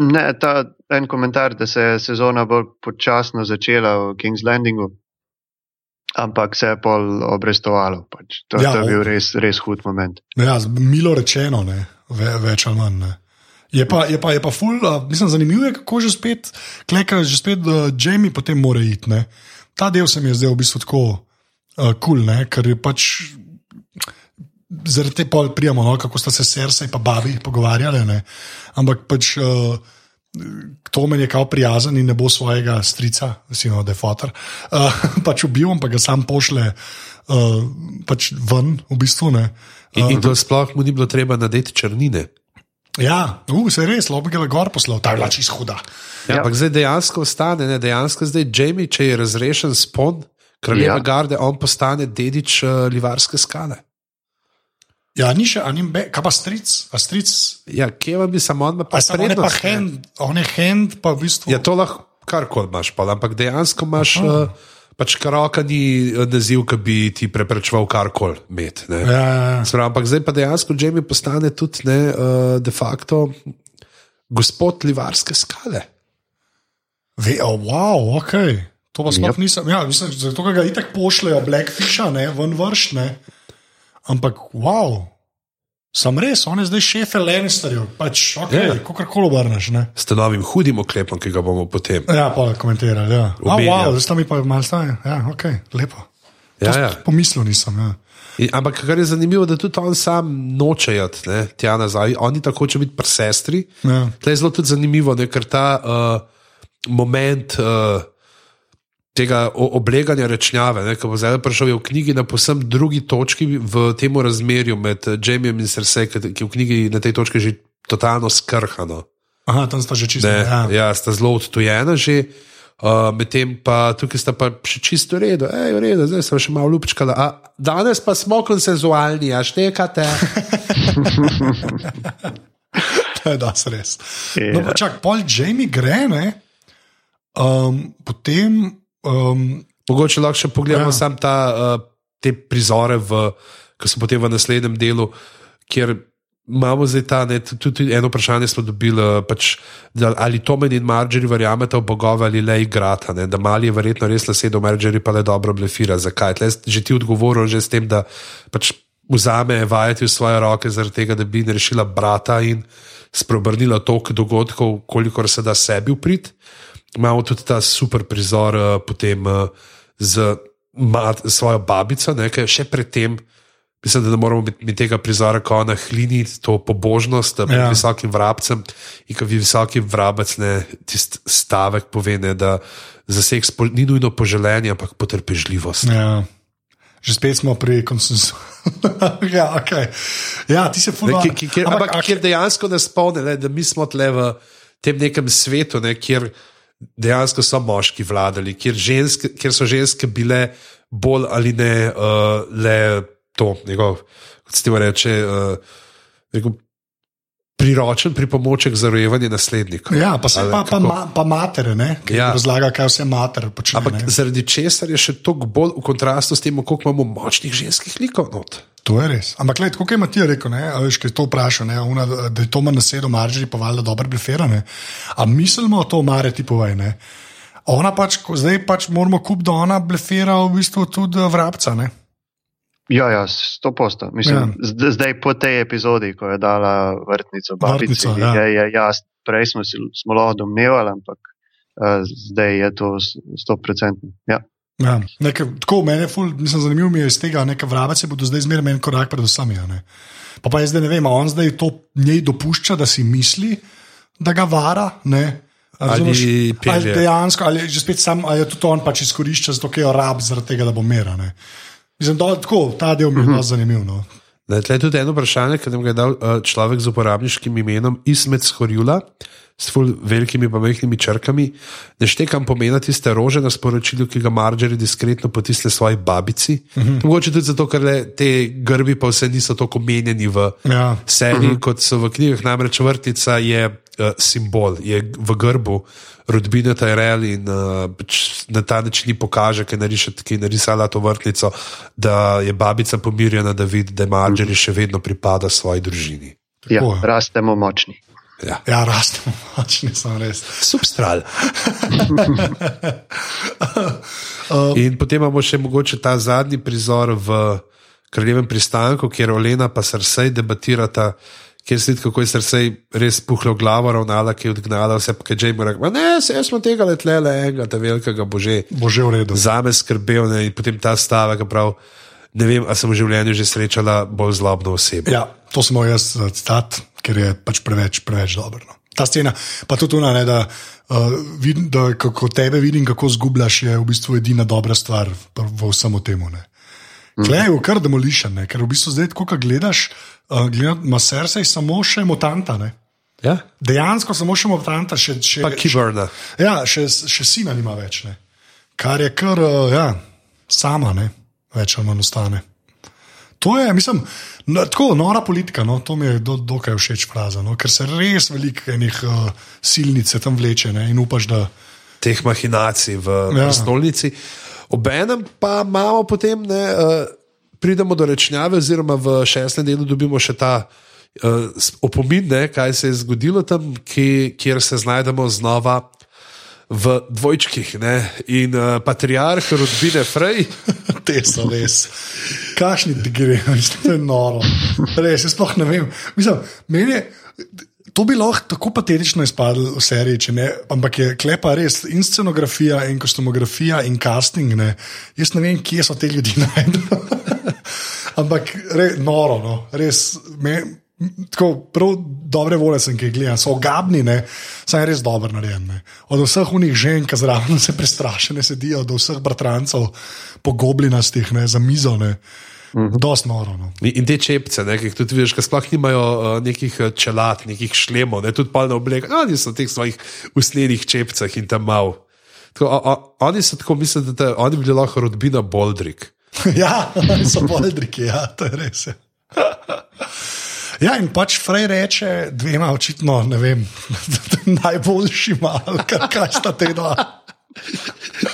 Ne, ta en komentar, da se je sezona bolj počasno začela v King's Landingu, ampak se je pol obrestovalo. Pač. To, Ja, ja, to je bil res, res hud moment. Ja, z- milo rečeno, ne, ve, več ali manj. Ne. Je pa, je pa, je pa ful, uh, mislim, zanimivo je, kako že spet, kleka, že spet uh, Jamie potem mora iti. Ne. Ta del se mi je zdel v bistvu tako kul, uh, cool, ne, ker je pač. Zaradi tega prijemo, no, kako sta se srce in babi pogovarjali. Ne. Ampak pač uh, to meni je kao prijazen in ne bo svojega strica, sino da je fotor, uh, pač ubil, ampak ga sam pošle uh, pač ven, v bistvu. Ne. In, in to sploh mu ni bilo treba nadeti črnine. Ja, uh, se je res, lobi ga je gor poslal, ta je bila čisto huda. Ja, Ja. ampak zdaj dejansko ostane, ne, dejansko zdaj Jamie, če je razrešen spon kraljeve ja. Garde, on postane dedič uh, livarske skale. Ja, ni še, a ni be, kaj pa stric, a stric. Ja, kje vam bi samo on Pa pa samo on je pa hand, on je hand, pa v bistvu. Ja, to lahko karkoli imaš, pa, ampak dejansko imaš. Uh, Pač karoka ni eh, naziv, ki bi ti preprečeval karkoli imeti. ne. Ja, ja, ja. Ampak zdaj pa dejansko Jamie postane tudi ne, uh, de facto gospod livarske skale. Ve, oh, wow, ok. To pa sploh nisem. Ja, mislim, zato ker ga itak pošljejo Blackfisha, ne, ven vrš, ne. Ampak, wow, sem res, on je zdaj šefe Lannisterjev, pač, ok, Ja. kako koli obrneš, ne. S tem novim hudim oklepom, ki ga bomo potem. Ja, pa komentirali, ja. Omenjal. wow, zdaj mi pa malo stane. Ja, ok, lepo. To Ja, ja, ja. Pomislil nisem, ja. In, ampak kar je zanimivo, da tudi on sam noče iti ne, tja nazaj. Oni tako hoče biti pri sestri. Ja. To je zelo tudi zanimivo, ne, ker ta uh, moment. Uh, Tega obleganja rečnjave, ne, ki bo zdaj prišel, je v knjigi na posebno drugi točki v tem razmerju med eh, Jamijem in Cersei, ki je v knjigi na tej točki že totalno skrhano. Aha, tam sta že čisto. Ne, Ja. ja, sta zelo odtujena že, uh, medtem pa tukaj sta pa še čisto v redu, ej, v redu, zdaj sem še malo lupčkala. A danes pa smo konsenzualni, a štekate. To je das res. Ja. No, pa čak, pol Jamie gre, ne? Um, potem. Um, Mogoče lahko še pogledamo Ja. sam ta, uh, te prizore, v, ki so potem v naslednjem delu, kjer imamo zdaj ta, ne, tudi eno vprašanje smo dobili, uh, pač, da, ali Tomen in Marjorie verjamete v bogove ali le igrata, ne, da mali je verjetno res nasedel, Marjorie pa le dobro blefira. Zakaj? Tle že ti odgovoril že s tem, da pač vzame vajeti v svoje roke zaradi tega, da bi rešila brata in spreobrnila tok dogodkov, kolikor se da sebi uprit imamo tudi ta super prizor, uh, potem uh, z mat, svojo babico, ne, ki je še predtem. Mislim, da ne moramo biti mi tega prizora, ko ona hlini to pobožnost pred Ja. visokim vrabcem. In ko vi visoki vrabec ne tisti stavek pove, ne, da za seks ni nujno poželenje, ampak potrpežljivost. ja. Že spet smo pri konsensu. ja, okay. ja, ti se fulano. kjer- Ampak kjer dejansko nas spomne, ne, da mi smo tle v tem nekem svetu, ne, kjer dejansko so moški vladali, kjer, ženske, kjer so ženske bile bolj ali ne uh, le to, njegov, kot se ti reče, uh, rekel, priročen pripomoček za rojevanje naslednikov. Ja, pa se Ali pa, pa, ma, pa matere, ne? Ki. Ja. razlaga, kaj vse mater počne. Ampak ne. zaradi česar je še toliko bolj v kontrastu s tem, koliko imamo močnih ženskih likov. Not. To je res. Ampak, gled, kot je Matija rekel, ne, veš, je to vprašal, ne, una, da je to manj nasedel, maržji pa valjda dobro blefirane. A mislimo to, Mare, ti povej. Ne? Ona pač, zdaj pač moramo kup, da ona blefira v bistvu tudi eh, vrabca. Ne? Ja, ja, sto posto. Mislim, ja. Zdaj po tej epizodi, ko je dala vrtnico babici, Vrtnico, ja. je, je jasno. Prej smo, si, smo lahko domnevali, ampak uh, zdaj je to sto procentno. Ja. Ja, nekaj, tako meni je ful, mislim, zanimivo mi je iz tega, neka vrabec bodo zdaj zmeraj en korak pred vsemi. Pa pa jaz zdaj ne vem, on zdaj to njej dopušča, da si misli, da ga vara. Ne? Ali razumeš? pelje. ali dejansko, ali že spet sam, ali je tudi on pač izkorišča, zato je rab zaradi tega, da bo mera. Ne? Mislim, da tako, ta del mi je zelo zanimiv. No. Da, je tudi eno vprašanje, ki nam ga je dal uh, človek z uporabniškim imenom Ismet Schorjula, s ful velikimi pa majhnimi črkami. Ne štekam pomena tiste rože na sporočilu, ki ga Marjorie diskretno potisne svoji babici. Uh -huh. Mogoče tudi zato, ker le te grbi pa vse niso tako menjeni v Ja. seriji, uh -huh. kot so v knjigah. Namreč vrtica je uh, simbol, je v grbu rodbine Tyrell in uh, na ta način ji pokaže, ki je narisala to vrtnico, da je babica pomirjena, da vidi, da Marjorie še vedno pripada svoji družini. Ja, Tako je. rastemo močni. Ja. Ja, rastemo, pač nisem res. Substral. In potem imamo še mogoče ta zadnji prizor v Kraljevem pristanku, kjer Olena in Srsej debatirata, kjer se vidi, kako je Srsej res puhla v glavo, ravnala, ki je odgnala vse, pa je mu rekel: Ne, se jaz smo tega letle, le enega, ta velikega bože. Bo že v redu. Za me skrbel ne, in potem ta stavek, prav, ne vem, ali sem v življenju že srečala bolj zlobno osebo. Ja, to sem imel jaz za citat, ker je pač preveč, preveč dobro. No. Ta scena, pa tudi ona, ne, da, uh, vidim, da kako tebe vidim, kako zgubljaš, je v bistvu edina dobra stvar v, vsem tem. Klej je kar demolišen, ne, ker v bistvu zdaj, ko gledaš, uh, ima srce samo še mutanta. Ne. Ja? Dejansko samo še mutanta, še, še, Pa Kiburna. Ja, še, še sina nima več. Ne. Kar je kar, uh, ja, sama, ne, več ali manj ostane. To je, mislim, no, tako nora politika. No, to mi je do, dokaj všeč fraza, no, ker se res veliko enih uh, silnic tam vleče ne, in upaš, da. teh mahinacij v Ja. ja. stolnici. Obenem pa imamo potem, ne, uh, pridemo do rečnjave, oziroma v šestem delu dobimo še ta uh, opomin, ne, kaj se je zgodilo tam, ki, kjer se znajdemo znova v dvojčkih ne? in uh, patriarh rodbine Frej. Te so res. Kašni gre, mislim, to je noro. Res, jaz sploh ne vem. Mislim, meni je. To bi lahko tako patetično izpadlo v seriji, ne, ampak je klepa res in scenografija, in kostumografija, in casting. Ne. Jaz ne vem, kje so te ljudi najdel. ampak re, noro, no. res. Me, Tako prav dobre volje sem, ki jih gledam, so ogabni, saj je res dobro narejen. Ne. Od vseh unih žen, ki zraven se prestrašene sedijo, do vseh bratrancev, pogoblinastih, za mizo. Ne. -hmm. Dost noro. No. In te čepce, ne, ki jih tudi vidiš, ki sploh nimajo uh, nekih eh, čelad, nekih šlemov, ne, tudi palne obleke, oni so v teh svojih usnjenih čepcah in tam mal. Tako, a, a, oni so tako mislili, da te, oni bi bili lahko rodbina Boldrik. ja, so Boldriki, ja, to je res. Ja, in pač Frej reče dvema, očitno, ne vem, najboljšima, kaj sta te dva.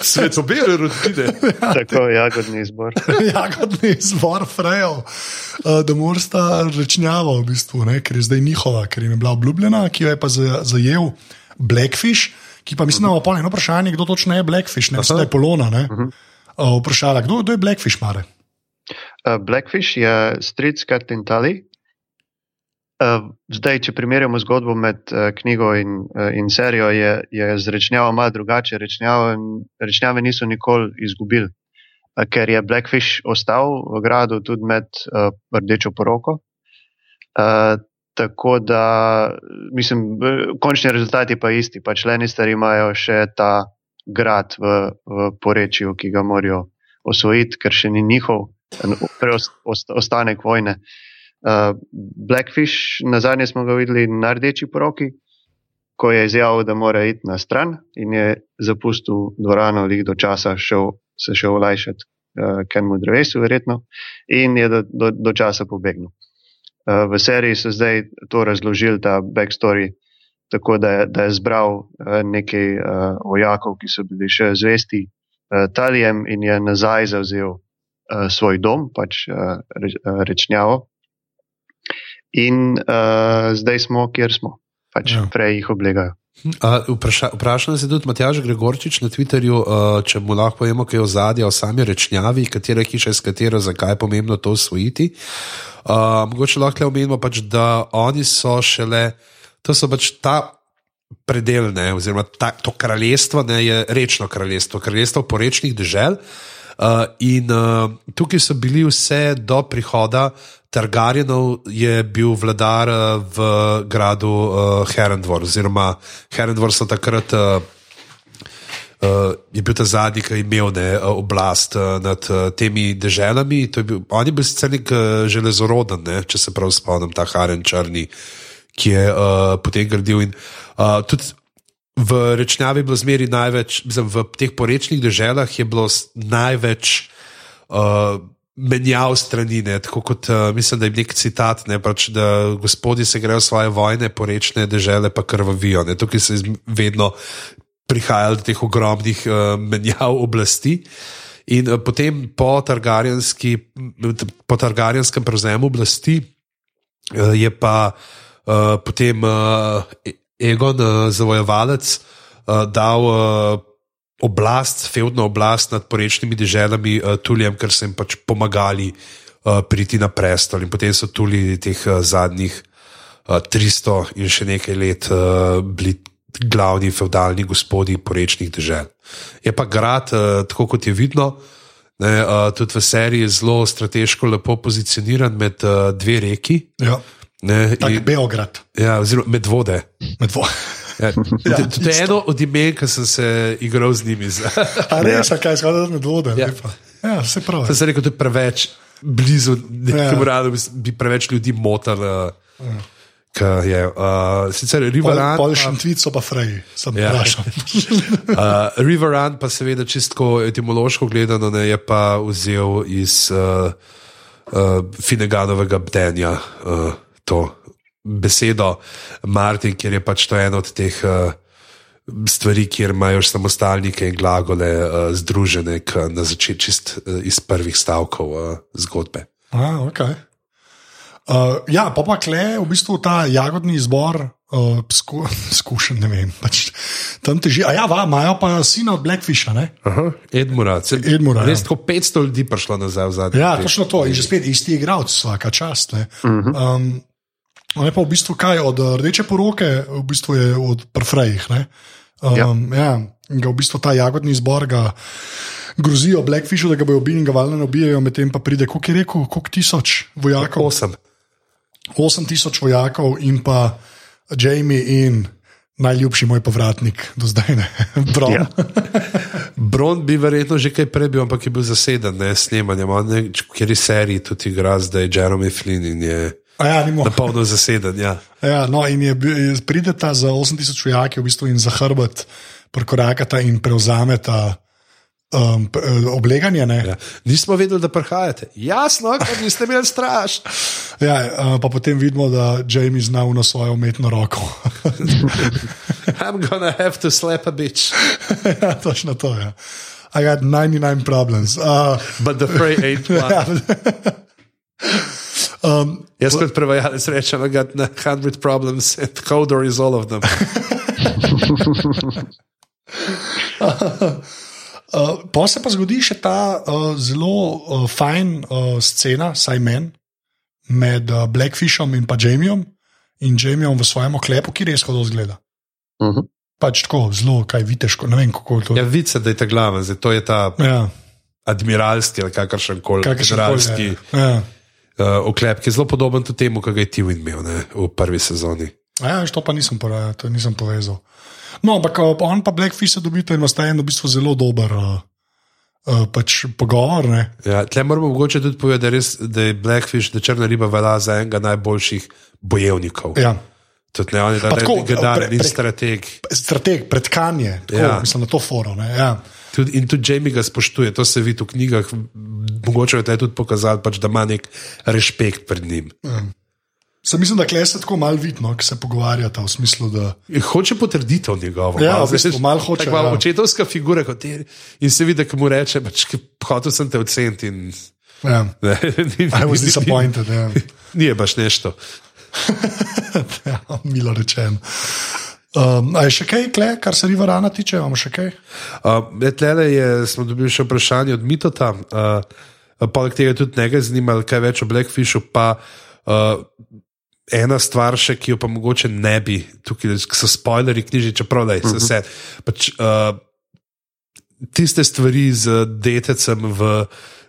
Svet so bili rodine. Ja, Tako je jagodni izbor. jagodni izbor, frejo, uh, da moraš ta rečnjava, v bistvu, ne, ker je zdaj njihova, ker jim je bila obljubljena, ki jo je pa zajel Blackfish, ki pa mislim, da ima polno vprašanje, kdo točno je Blackfish, ne vse je Polona. Ne, uh, vprašala, kdo, kdo je Blackfish, Mare? Uh, Blackfish je street cat in tali. Uh, zdaj, če primerjamo zgodbo med uh, knjigo in, uh, in serijo, je, je z rečnjavo malo drugače. Rečnjave, rečnjave niso nikoli izgubili, ker je Blackfish ostal v gradu tudi med rdečo poroko. Tako da, mislim, končni rezultat je pa isti. Pač Lennisteri imajo še ta grad v, v porečju, ki ga morajo osvojiti, ker še ni njihov, preostanek vojne. Uh, Uh, Blackfish, na zadnje smo ga videli na rdeči poroki, ko je izjavil, da mora iti na stran in je zapustil dvorano, ali do časa šel, se šel olajšati uh, Kenmu drevesu, verjetno, in je do, do, do časa pobegnil. Uh, v seriji so zdaj to razložili, ta backstory, tako da je, da je zbral uh, nekaj uh, vojakov, ki so bili še zvesti uh, Talijem in je nazaj zauzel uh, svoj dom, pač uh, reč, uh, rečnjavo in uh, zdaj smo, kjer smo, pač ja. prej jih oblegajo. Vprašal se je tudi Matjaž Gregorčič na Twitterju, uh, če mu lahko povemo, kaj je ozadje o sami rečnjavi, katera hiša je s katero, zakaj je pomembno to usvojiti. Uh, mogoče lahko omenimo, pač, da oni so šele, to so pač ta. Predel, ne, oziroma ta, to kraljestvo ne, je rečno kraljestvo, kraljestvo porečnih dežel. Uh, in uh, tukaj so bili vse do prihoda Targaryenov je bil vladar eh, v gradu uh, Herendvor, oziroma Herendvor so takrat. Uh, Uh, je bil ta zadnji, ki je imel ne, oblast uh, nad uh, temi deželami. Bil, on je bil sicer nek uh, železoroden, ne, če se prav spomnim, ta Haren Črni, ki je uh, potem gradil. In, uh, tudi v rečnjavi je bilo zmeri največ, mislim, v teh porečnih deželah je bilo največ. Uh, menjav strani, ne, tako kot uh, mislim, da je nek citat, ne, pač, da gospodi se grejo svoje vojne, porečne države pa krvavijo. Ne, tukaj se je vedno prihajalo do teh ogromnih uh, menjav oblasti. In uh, potem po, po targarijskem prevzemu oblasti uh, je pa uh, potem uh, Egon, uh, zavojevalec, uh, dal uh, oblast, feudna oblast nad porečnimi deželami, uh, Tuljem, ker so jim pač pomagali uh, priti na prestol. In potem so tudi teh uh, zadnjih uh, 300 in še nekaj let uh, bili glavni feudalni gospodi porečnih dežel. Je pa grad, uh, tako kot je vidno. Ne, uh, tudi v seriji je zelo strateško lepo pozicioniran med uh, dve reki. Ja. Ne, in, Beograd. Ja, oziroma med vode. Med vode. Ja, ja, to je eno od imen, ki sem se igral z njimi. Res, ja. kaj je skoro med vodom. Ja. Ja, se pravi. Sem rekel, da je preveč blizu nekemu ja. radu, bi preveč ljudi motal. Ja. Je, uh, sicer Riverand. Pol, pol še tvit so pa frej, sem ja. vprašal. uh, Riverand pa seveda čistko etimološko gledano ne, je pa vzel iz uh, uh, Fineganovega bdenja uh, to besedo Martin, ker je pač to ena od teh uh, stvari, kjer imajo samostalnike in glagole uh, združene na začetku čist uh, iz prvih stavkov uh, zgodbe. A, okay. uh, ja, pa pa kle, v bistvu ta jagodni izbor. Uh, sku, skušen, ne vem. Pač, tam teži. A ja, va, imajo pa sina od Blackfisha. Ne? Aha, Edmura. Se- Edmura, Res ja. tako 500 ljudi prišlo nazaj v zadnji. Ja, točno to. In že spet isti igralec, vsaka čast. ne. Um, on je pa v bistvu kaj od eh, rdeče poroke, v bistvu je od prfrejih. Um, ja. ja, ga v bistvu ta jagodni zbor ga grozijo Blackfishu, da ga bojo ubili in ga valjno ne ubijajo, medtem pa pride, koliko je rekel, koliko tisoč vojakov. Osem. 8000 vojakov in pa Jamie in najljubši moj povratnik do zdaj, ne Bron. Ja. Bron bi verjetno že kaj prej bil, ampak je bil zaseden ne, snemanjem. On je, ker je seriji tudi igra zdaj Jeremy Flynn in je A Ja, na polno zaseden. Ja. Ja, no, in je, prideta za 8000 vojaki v bistvu in za hrbet prekorakata in prevzameta um, eh, obleganje. Ne? Ja. Nismo vedeli, da prihajate. Jasno, ker niste imeli straš. Ja, uh, pa potem vidimo, da Jamie zna na svojo umetno roko. I'm gonna have to slap a bitch. ja, točno to je. Ja. I got 99 problems. Uh, But the fray ain't ja, one. Um, Jaz kot prevajalec rečem, I got 100 problems and Hodor is all of them. Uh, pa se pa zgodi še ta uh, zelo uh, fajn uh, scena, saj meni, med uh, Blackfishom in pa Jamieom in Jamieom v svojem oklepu, ki res hodo zgleda. Mhm. Pač tako, zelo, kaj viteško, ne vem kako to Ja, vice, da je ta glava, zdaj to je ta Ja, admiralski ali kakršen koli generalski koli. Ja. Uh, oklep, ki je zelo podoben temu, kar je Tivin imel ne, v prvi sezoni. Ja, veš, to pa nisem, pora- to nisem povezal. No, ampak uh, on pa Blackfish dobita in sta en v bistvu zelo dober uh, uh, pač pogovor. Ne? Ja, tle moramo mogoče tudi povedati, da, je res, da je Blackfish, da črna riba velja za enega najboljših bojevnikov. Ja. Tudi ne, on je tako, in pre- strateg. Strateg, predkanje, tako, Ja. ja. mislim na to foro. ne, Ja. Tudi, in tudi Jamie ga spoštuje, to se vidi v knjigah. Mogoče je tudi pokazal, pač, da ima nek respekt pred njim. Sem mislim, da kle se tako malo vidno, ki se pogovarjata v smislu, da Hoče potrditev njegovo. Ja, malo, v bistvu veš, malo hoče, tako ja. Očetovska figura, kot je. In se vidi, da mu reče, pač, "Ke- hotel sem te oceniti. In, ja, ne, ni, I was disappointed. Ja. Ni je baš nešto. ja, milo rečeno. Um, je še kaj, kle, kar se Riverana tiče, imamo še kaj? Uh, Tlele je, smo dobili še vprašanje od Mitota, uh, poleg tega tudi nekaj zanimalo, kaj več o Blackfishu. Pa, uh, ena stvar, še, ki jo pa mogoče ne bi, tukaj so spoilerji knjiži, čeprav da je Mhm. vse. Pač, uh, tiste stvari z detecem, v,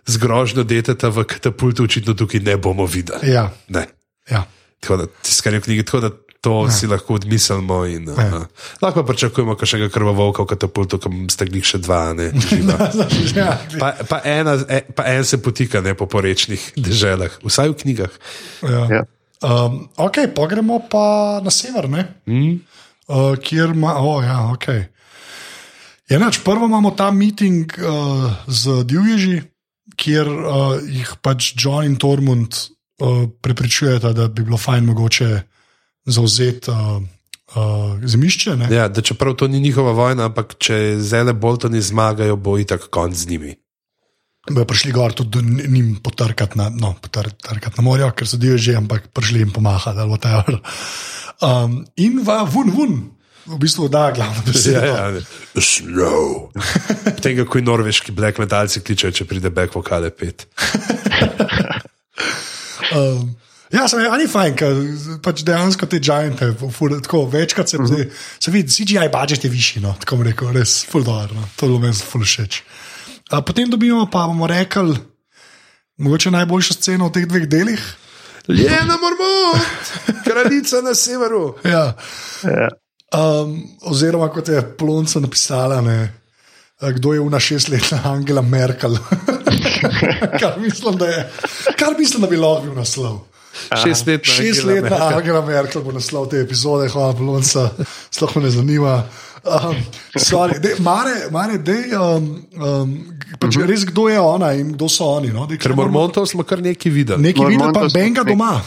z grožnjo deteta v katapultu, očitno tukaj ne bomo videli. Ja, Ne. ja. Tako da, tiskanje v knjigi, tako da to ja. si lahko odmislimo. In, uh, Ja. lahko pa pričakujemo, kaj še ga krvovolka v katapultu, kam ste glih še dva. Ne, živa. ja. pa, pa, ena, e, pa en se potika ne, po porečnih deželah, vsaj v knjigah. ja. Ja. Um, ok, pa gremo pa na sever, ne? Mm? uh, kjer ima, oh, ja, ok. Enač, prvo imamo ta meeting uh, z divježi, kjer uh, jih pač John in Tormund uh, prepričujeta, da bi bilo fajn mogoče zauzeti uh, uh, zemljišče. ne. Ja, da čeprav to ni njihova vojna, ampak če zele Boltoni zmagajo, bo itak konc z njimi. Bojo prišli gor tudi do njim potrkati na, no, potrkati na morje, ker so divježi, ampak prišli jim pomahati ali whatever. Um, in v vun, vun. V bistvu da glavno besedo. Ja, ja, Slow. Tega, ko norveški black metalci kličejo, če pride back vokale pet. Um, ja, sem ani fajn, ker pač dejansko te giante, ful, tako večkrat se, uh -huh. se vidi, CGI budžet je višji, no, tako bom rekel, res fuldoar, no, to je bilo meni ful všeč. A potem dobimo pa, bomo rekli, mogoče najboljšo sceno v teh dveh delih. Ljena mormont, kraljica na severu. Ja. Ja. Um, oziroma, kot je Plonca napisala, ne, kdo je una šestletna Angela Merkel. kar, mislim, da je, kar mislim, da bi lahko bil naslov. Šest let. Šestletna Angela Merkel bo naslov te epizode, hvala Plonca, sploh me ne zanima. Um, sorry, dej, mare, mare, dej, um, um, pač uh -huh. res kdo je ona in kdo so oni. No? Dej, Ker Mormontov smo kar nekaj videli. Nekaj videl, pa Benga doma.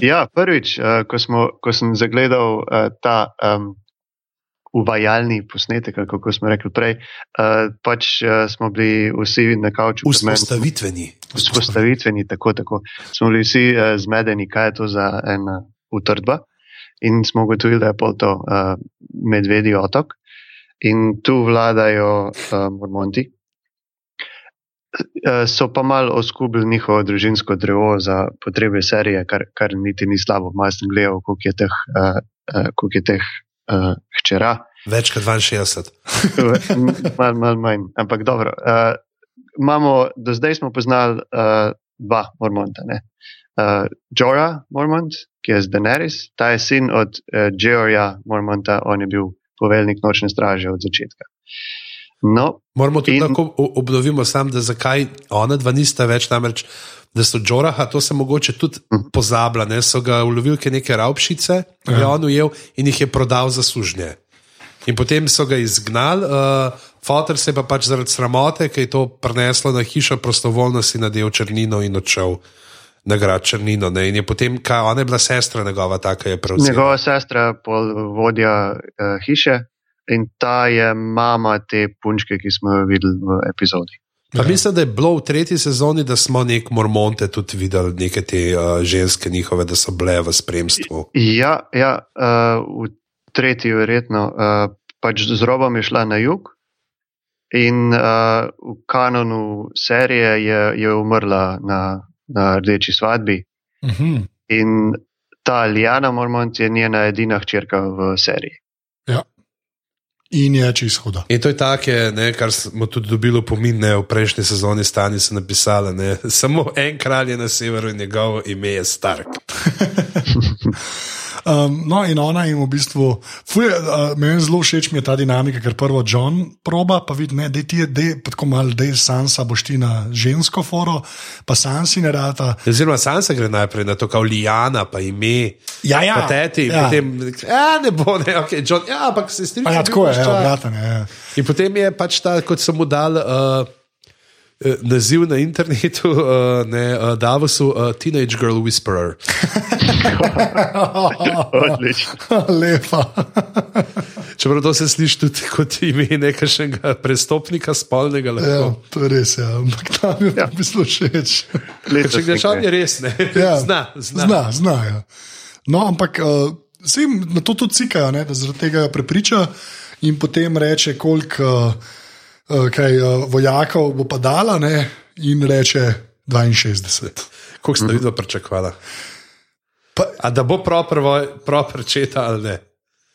Ja, prvič, uh, ko, smo, ko sem zagledal uh, ta um, uvajalni posnetek, kako smo rekli prej, uh, pač uh, smo bili vsi na kavču. Vzpostavitveni. vzpostavitveni, tako, tako. Smo bili vsi uh, zmedeni, kaj je to za ena utrdba. In smo ugotovili, da je pol to uh, medvedji otok. in tu vladajo uh, Mormonti. Uh, so pa malo oskubili njihovo družinsko drevo za potrebe serije, kar, kar niti ni slabo. Malo sem gledal, koliko je teh, uh, uh, koliko je teh uh, hčera. Več kot 62. Malo mal manj, ampak dobro. Uh, imamo, do zdaj smo poznali uh, dva Mormonta. Uh, Jorah Mormont, ki je z Daenerys, ta je sin od uh, Georgija Mormonta, on je bil poveljnik nočne straže od začetka. No, Moramo tudi in... tako obnoviti, sam, da zakaj ona dva nista več, namreč da so Džoraha, to se mogoče tudi mhm. pozablja, ne? so ga ulovili neke ravšice, ki je on ujel in jih je prodal za služnje. In potem so ga izgnali, uh, Fotor se je pa pač zaradi sramote, ki je to preneslo na hišo, prostovoljno si nadel črnino in odšel na grad črnino. Ne? In je potem, kaj ona je bila sestra njegova, taka je prevzela. Njegova sestra, pol vodja uh, hiše in ta je mama te punčke, ki smo jo videli v epizodi. Ja. mislim, da je bilo v tretji sezoni, da smo nek mormonte tudi videli, neke te uh, ženske njihove, da so bile v spremstvu. Ja, ja uh, v tretji, verjetno. Uh, pač z robom je šla na jug in uh, v kanonu serije je, je umrla na, na rdeči svadbi. Uh mhm. -huh. In ta Liana Mormont je njena edina hčerka v seriji. Ja. In je čez huda. In to je tako, kar smo tudi dobili pomin, ne, v prejšnji sezoni stani so napisali, ne, samo en kralj je na severu in njegovo ime je Stark. Um, no, in ona jim v bistvu, fuje, uh, meni zelo všeč mi je ta dinamika, ker prvo John proba, pa vidi, da ti je, da tako malo, da je Sansa boš ti na žensko foro, pa Sansi ne rata. Oziroma, Sansa gre najprej na to, kao Lijana, pa ime. Ja, ja. Pa teti, ja. potem, ja, ne bo, ne, ok, John, ja, ampak se strinjam. Ja, tako je, ja, bratane, ja. In potem je pač ta, kot sem mu dal. Uh, naziv na internetu, uh, ne, uh, Davosu, uh, Teenage Girl Whisperer. Lepa. Čeprav to se sliši tudi kot ime nekega prestopnika spolnega. Ja, to je res, ja. ampak tam je ja. bilo všeč. Če greš on, je res, ne. Ja. Zna, zna. zna, zna ja. No, ampak uh, se jim na to tudi cikajo, da zaradi tega prepriča in potem reče, koliko. Uh, kaj uh, vojakov bo pa dala, ne? in reče 62. Kako ste videli, pričakovali? Pa, da bo proper četa ali ne?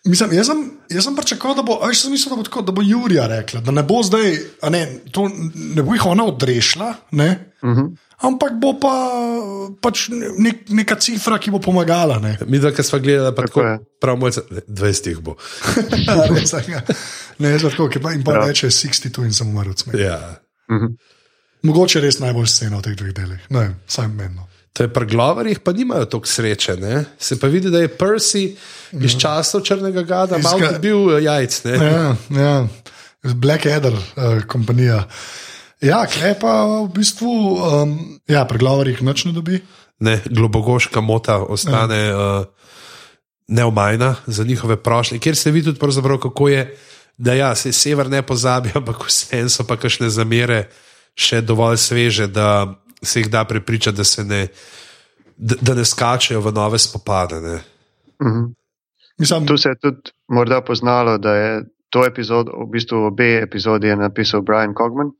Mislim, jaz, sem, jaz sem pričakoval, da bo, sem mislil, da bo, tako, da bo Jurija rekla, da ne bo zdaj, ne, to, ne bo jih ona odrešila. Uh mhm. -huh ampak bo pa pač nek, neka cifra, ki bo pomagala. Ne? Mi, da smo gledali, pa tako, prav moj, 20 jih bo. Ja. ne, ne, tako, ki pa jim pa ja. reče 62 in samo umrl. Ja. Mhm. Mogoče res najbolj scena v teh dveh delih, ne, vsaj menno. To je pri glavarjih, pa nimajo toliko sreče. Ne? Se pa vidi, da je Percy iz ja. časov črnega gada, malo je bil jajc. Ja, ja. Blackadder, uh, kompanija. Ja, kaj pa v bistvu, um, ja, preglavarjih noč ne dobi. Ne, globokoška mota ostane ja. uh, neomajna za njihove prošlje, kjer se vidi tudi, kako je, da ja, se sever ne pozabi, ampak vse so pa kakšne zamere še dovolj sveže, da se jih da prepričati, da se ne, da, da ne skačejo v nove spopade. Mhm. Mislim, tu se je tudi morda poznalo, da je to epizodo, v bistvu obe epizodi je napisal Brian Cogman.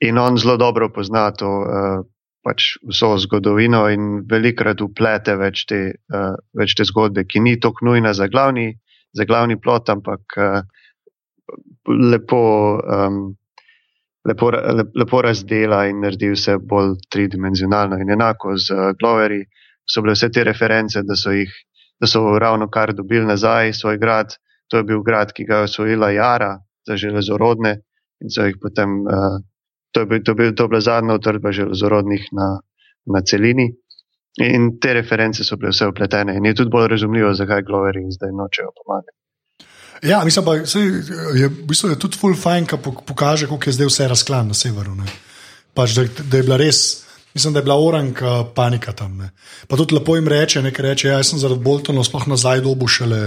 In on zelo dobro pozna to uh, pač vso zgodovino in velikrat uplete več te, uh, več te zgodbe, ki ni tako nujna za glavni, za glavni plot, ampak uh, lepo, um, lepo, le, lepo razdela in naredi vse bolj tridimenzionalno. In enako z uh, Gloveri so bile vse te reference, da so, jih, da so ravno kar dobili nazaj svoj grad. To je bil grad, ki ga je osvojila Jara za železorodne in so jih potem. Uh, To je, bil, to, bil, to bila zadnja utrdba železorodnih na, na celini. In te reference so bile vse upletene. In je tudi bolj razumljivo, zakaj Gloveri zdaj nočejo pomagati. Ja, mislim pa, da je, bistvu je tudi full fine, ki pokaže, kako je zdaj vse razklan na severu. Pač, da, da je bila res, mislim, da je bila oranka panika tam. Ne. Pa tudi lepo jim reče, nekaj reče, ja, jaz sem zaradi Boltona sploh nazaj dobušele.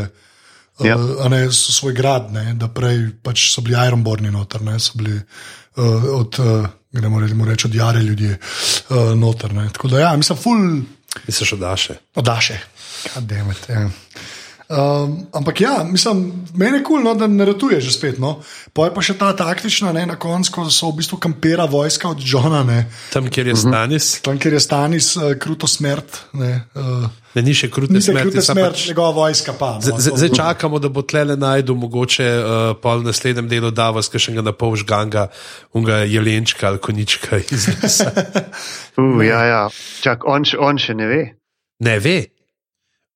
Ja. Uh, ne, svoj grad, ne, da prej pač so bili Ironborni noter, ne, so bili uh, od, uh, gremo reči, od jare ljudi uh, noter. Ne. Tako da, ja, mislim, ful. Misliš, odaše? Odaše, kademet. Ja. Um, ampak ja, mislim, meni je kul, cool, no, da ne ratuje že spet. No. Pa je pa še ta taktična, ne, na koncu, ko so v bistvu kampira vojska od Johna. Ne. Tam, kjer je Stanis. Tam, kjer je Stanis, uh, kruto smrt. Ne, uh, ne, ni še kruto smrt. Ni še smrt, pač... njegova vojska pa. No, zdaj čakamo, da bo tle le najdu, mogoče uh, pa v naslednjem delu Davos, ki še ga na pol žganga, unga jelenčka ali konička iz lesa. uh, ja, ja. Čak, on, on še ne ve. Ne ve.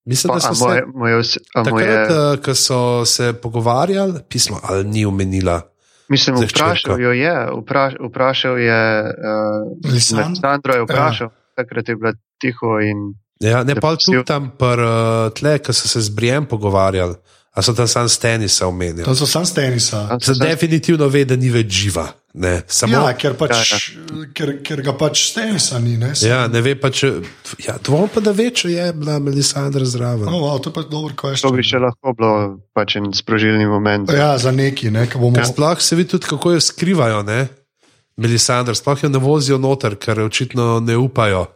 Mislim, pa, da so se moje, takrat, moje... Eh, ko so se pogovarjali, pismo ali ni omenila. Mislim, vprašal jo je, vpraš, vprašal je, uh, Lisandro je vprašal, ja. takrat je bila tiho in. Ja, ne pa tudi tam, pr, uh, tle, ko so se z Brijem pogovarjali, a so tam sam Stenisa omenjali. To so sam Stenisa. Za definitivno ve, da ni več živa. Ne, samo, ja, ker, pač, ja, ja. Ker, ker ga pač stenisa ni. Ne, ja, ne ve pač, ja, dvom pa da ve, če je bila Melisandra zraven. Oh, wow, to, pa dobro, to bi še lahko bilo pač en sprožilni moment. Ja, za neki, ne, bomo... Sploh se vidi tudi, kako jo skrivajo, ne? Melisandra, sploh jo ne vozijo noter, ker očitno ne upajo.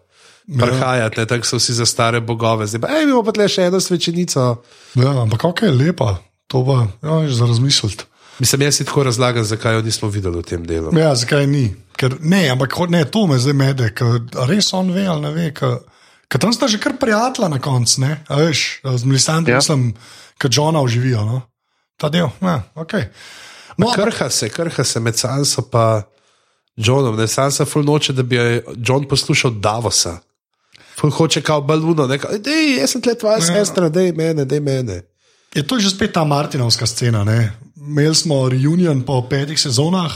Ja. Prehajati, tako so vsi za stare bogove, zdaj pa imamo pa le še eno svečenico. Ja, ampak kako je lepa, to pa ja, je za razmisliti. Mislim, jaz si tako razlagam, zakaj jo nismo videli v tem delu. Ja, zakaj ni? Ker, ne, ampak ne, to me zdaj mede, ker res on ve ali ne ve. Ker tam sta že kar prijatelja na koncu, ne, a veš, z Melisandrom, ja. mislim, ker Johna uživijo. No? Ta del, ja, ok. No, krha se, krha se med Sanso in Johnom, ne Sansa ful noče, da bi John poslušal Davosa. Hoče kao baluno, ne, dej, jaz sem tle tvoja ja. sestra, dej mene, dej mene. Je to že spet ta Martinovska scena, ne? imeli smo reunion po petih sezonah,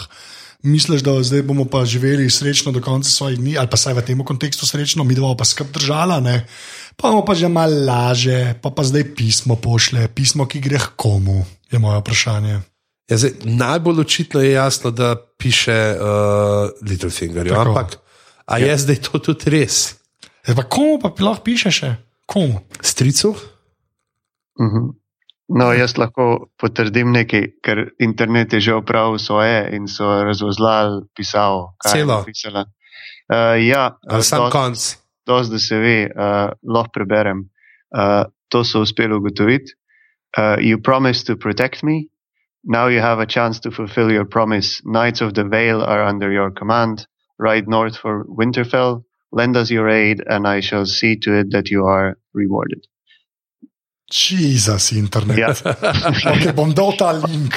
misliš, da zdaj bomo pa živeli srečno do konca svojih dni, ali pa saj v tem kontekstu srečno, mi dva pa skrb držala, ne? pa bomo pa že malo laže, pa pa zdaj pismo pošle, pismo, ki gre k komu, je moje vprašanje. Ja, zdaj, najbolj očitno je jasno, da piše uh, Littlefinger. Ampak, a ja. je zdaj to tudi res? Ja, pa komu pa lahko piše še? Komu? Stricu? Uh mhm. -huh. No, jaz lahko potrdim nekaj, ker internet je že opravil svoje in so razvozlali pisavo. Celo. Uh, ja, sam konc. To, da se ve, uh, lahko preberem. Uh, to so uspeli ugotoviti. Uh, you promised to protect me. Now you have a chance to fulfill your promise. Knights of the Vale are under your command. Ride north for Winterfell. Lend us your aid, and I shall see to it that you are rewarded. Jezus, internet. Ja. okay, bom dal ta link.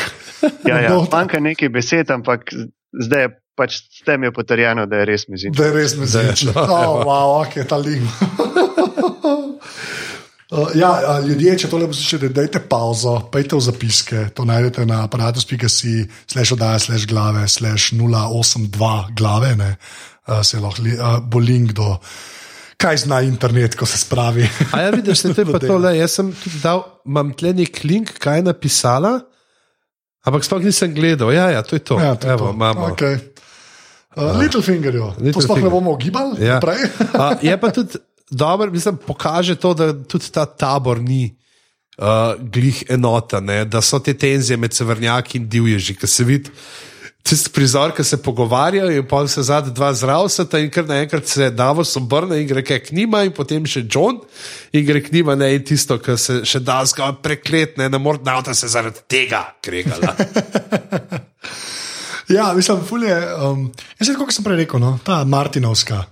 Ja, ja. Manjka nekaj besed, ampak zdaj je pač s tem je potrjeno, da je res mizin. Da je res mizin. Oh, wow, ok, ta link. Uh, ja, ljudje, če tole poslušate, dajte pauzo, pejte v zapiske. To najdete na aparatu.com, slash oddaja, slash glave, slash 082 glave, ne, uh, se lahko uh, bo link do kaj zna internet, ko se spravi. A ja, vidiš, je to tole. Jaz sem tudi dal, imam tle nek link, kaj je napisala, ampak sploh nisem gledal. Ja, ja, to je to. Ja, to Evo, imamo. Okay. Uh, little finger, to sploh ne bomo gibali. Ja. uh, je pa tudi dobro, mislim, pokaže to, da tudi ta tabor ni. Uh, glih enota, ne? da so te tenzije med severnjaki in divježi, ki se vidi, tisti prizor, ki se pogovarjajo, in pa se zadnji dva zdravstvena, in kar naenkrat se Davos obrne in gre k njima, in potem še John, in gre k njima, ne in tisto, kar se še da zgolj preklet, ne, ne morda nauta se zaradi tega kregala. ja, mislim, fulje. Um, jaz sem, kot sem prej rekel, no, ta Martinovska.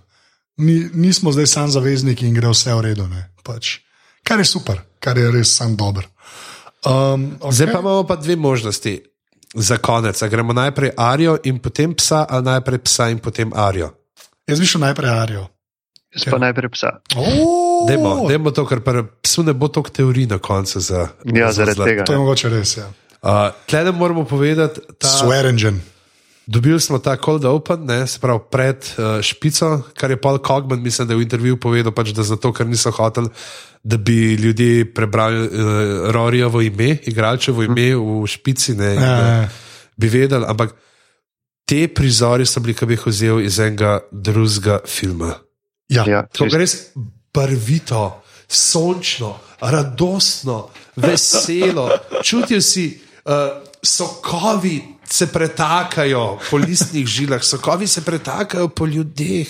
Mi nismo zdaj sam zavezniki in gre vse v redu. Pač. Kar je super, kar je res sam dober. Um, okay. Zdaj pa imamo pa dve možnosti za konec. A gremo najprej Arijo in potem psa, ali najprej psa in potem Arijo? Jaz bi šel najprej Arijo. Jaz pa najprej psa. Demo, demo to, ker psu ne bo toliko teorij na koncu. Za, ja, zaradi tega. To je mogoče res. Ja. Uh, Tleh moramo povedati, da je Swear Engine. Dobili smo ta cold open, ne, se pravi pred uh, špico, kar je Paul Kogman, mislim, da je v intervjuju povedal, pač, da zato, ker niso hoteli, da bi ljudje prebrali uh, Rorijovo ime, igralčevo ime v špici, ne, ja, ja. bi vedeli, ampak te prizori so bili, ki bi jih vzel iz enega drugega filma. Ja, ja to je res barvito, sončno, radostno, veselo, čutijo si uh, sokovi se pretakajo po listnih žilah, sokovi se pretakajo po ljudeh.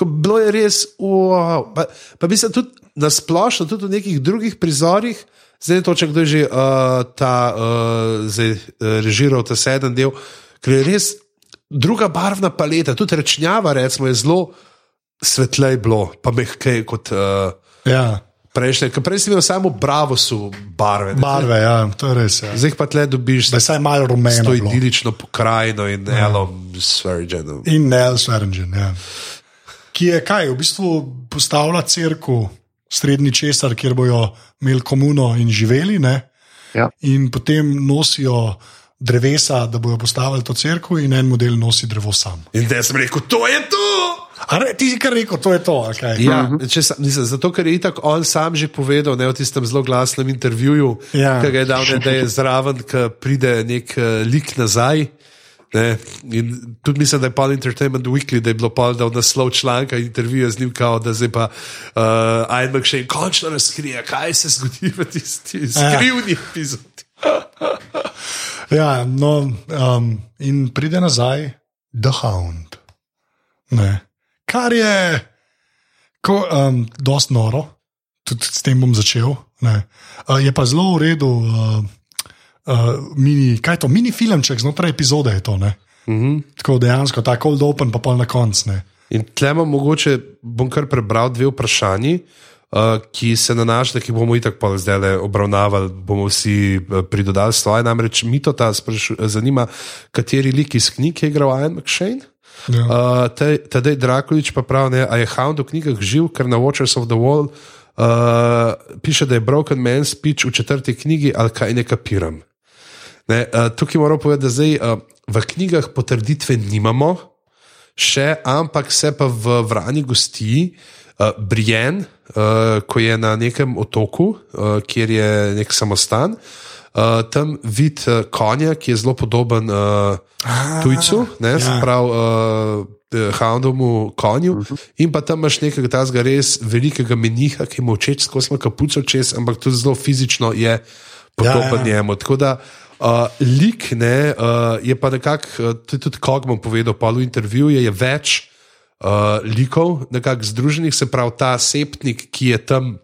Bilo je res, wow. pa, pa bi se tudi nasplošno tudi v nekih drugih prizorih, zdaj ne točno, kdo je že uh, ta uh, zdaj, uh, režiral ta sedem del, ker je res druga barvna paleta, tudi rečnjava, recimo, je zelo svetlej bilo, pa mehkej kot. Uh, Ja. Prejšnje, ker prej si videl samo bravo, so barve. ne. Barve, ja, to je res. Ja. Zdaj pa tle dobiš je vsaj malo rumeno. to bilo. idilično pokrajino in Ja. elom svrđeno. In Nels Verengen, ja. ki je kaj, v bistvu postavlja crkvu, srednji česar, kjer bojo imeli komuno in živeli, ne? Ja. in potem nosijo drevesa, da bojo postavili to crkvo, in en model nosi drevo sam. In da sem rekel, to je to! A re, ti si kar rekel, to je to. Okay. Ja, če sam, mislim, zato, ker je itak on sam že povedal ne, v tistem zelo glasnem intervjuju, Ja. ki ga je dal, ne, da je zraven, ko pride nek uh, lik nazaj. Ne, in tudi mislim, da je Paul Entertainment Weekly, da je bilo pol dal naslov članka in intervjuja z njim, kao, da zdaj pa uh, Ian McShane končno razkrije, kaj se zgodi v tisti skrivni epizodi. Ja, no, um, in pride nazaj The Hound. Ne. Kar je, ko, um, dost noro, tudi s tem bom začel. ne. Uh, je pa zelo v redu, uh, uh, mini, kaj je to, mini filmček znotraj epizode je to. Mm -hmm. Tako dejansko, ta cold open, pa pol na koncu. In tlemo mogoče bom kar prebral dve vprašanji, uh, ki se nanašajo, ki bomo itak pa zdaj obravnavali, bomo vsi pridodali svoje. Namreč Mito ta sprašu, zanima, kateri lik iz knjig je igral Ian McShane. Ja. Uh, te- Tadej Drakulič pa pravi, ne, a je Hound v knjigah živ, ker na Watchers of the Wall uh, piše, da je Broken Man speech v četrti knjigi, ali kaj ne kapiram. Ne, uh, tukaj moram povedati, da zdaj uh, v knjigah potrditve nimamo, še, ampak se pa v vrani gosti uh, Brienne, uh, ko je na nekem otoku, uh, kjer je nek samostan. Uh, tam vid uh, konja, ki je zelo podoben uh, tujcu, ne, ja. ja. pravi uh, Houndomu konju. Uh -huh. In pa tam imaš nekega tazga res velikega meniha, ki ima očet skozi kapuco čez, ampak tudi zelo fizično je podoben ja, ja. njemu. Tako da uh, lik ne, uh, je pa nekako, uh, tudi Kogman povedal, pa v intervjuju je več uh, likov, nekako združenih, se pravi ta septnik, ki je tam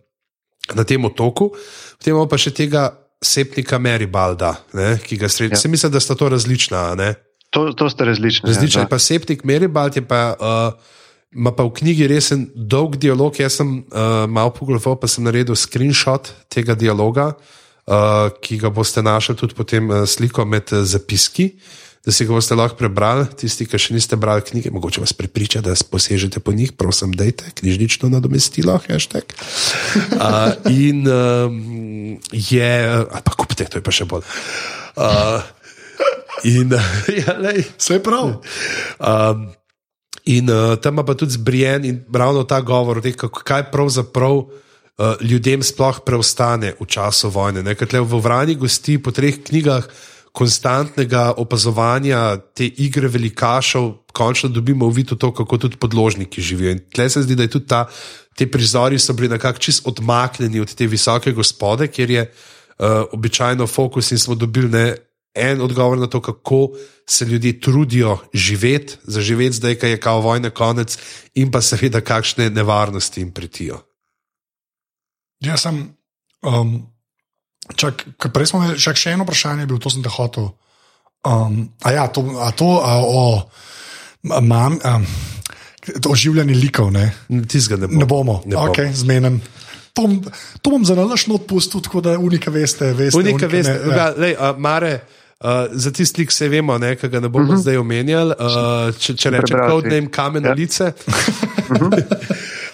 na tem otoku, potem imamo pa še tega septnika Meribalda, ne, ki ga sredi. Ja. Se mislim, da sta to različna. Ne? To, to sta različne. Različen ja, je pa septik Meribald, je pa. Uh, Ma pa v knjigi resen dolg dialog. Jaz sem uh, malo pogledal, pa sem naredil screenshot tega dialoga, uh, ki ga boste našli tudi potem uh, sliko med uh, zapiski, da si ga boste lahko prebrali. Tisti, ki še niste brali knjige, mogoče vas prepriča, da posežete po njih, prosim, dajte knjižnično nadomestilo, hashtag. Uh, in um, je, ali pa kupite, to je pa še bolj. Uh, in, ja, lej, Vse je prav. Um, in uh, tam pa tudi zbrijen in ravno ta govor, te, kako, kaj pravzaprav uh, ljudem sploh preostane v času vojne. Ne? Ker tle v Vrani gosti po treh knjigah konstantnega opazovanja te igre velikašov, končno dobimo uvid v to, kako tudi podložniki živijo. In tle se zdi, da je tudi ta, te prizori so bili nekako čist odmaknjeni od te visoke gospode, kjer je uh, običajno fokus in smo dobili ne, en odgovor na to, kako se ljudje trudijo živeti, zaživeti zdaj, ko je kao vojna konec, in pa seveda, kakšne nevarnosti jim pretijo. Jaz sem. Um, čak, prej smo imeli še eno vprašanje, bil, to sem te hotel. Um, a ja, to, a to a, o mam, um, to oživljanje likov, ne, Tizga ne, bo. ne bomo. Ne bo. okay, zmenen. To, bom- to bom za nalaš odpustil, tako da unika veste. veste Unika, veste, ne, ja. ja. lej, uh, Mare. Uh, za tisti, ki se vemo, ne, ki ga ne bomo uh -huh. zdaj omenjali, uh, če, če rečem, kot da jim kamen na Ja. lice,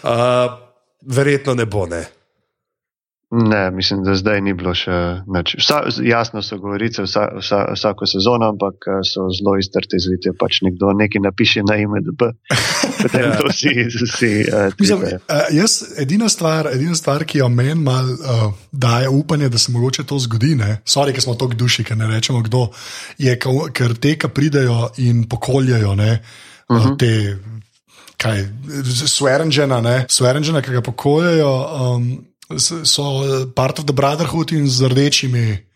uh, verjetno ne bo. Ne. Ne, mislim, da zdaj ni bilo še nič. Vsa, jasno so govorice vsa, vsa, vsako sezono, ampak eh, so zelo iztrte zvite. Pač nekdo nekaj napiše na IMDB, potem Ja. to vsi, vsi uh, Mislim, tvipajo. uh, jaz, edina, stvar, edina stvar, ki jo meni mal uh, daje upanje, da se mogoče to zgodi, ne, sorry, ker smo tako duši, ker ne rečemo kdo, je, ker te, ki pridejo in pokoljajo ne, uh Mhm. -huh. te. Kaj, Swearingena, ne, Swearingena, ki ga pokoljajo, um, s- so part of the brotherhood in z rdečimi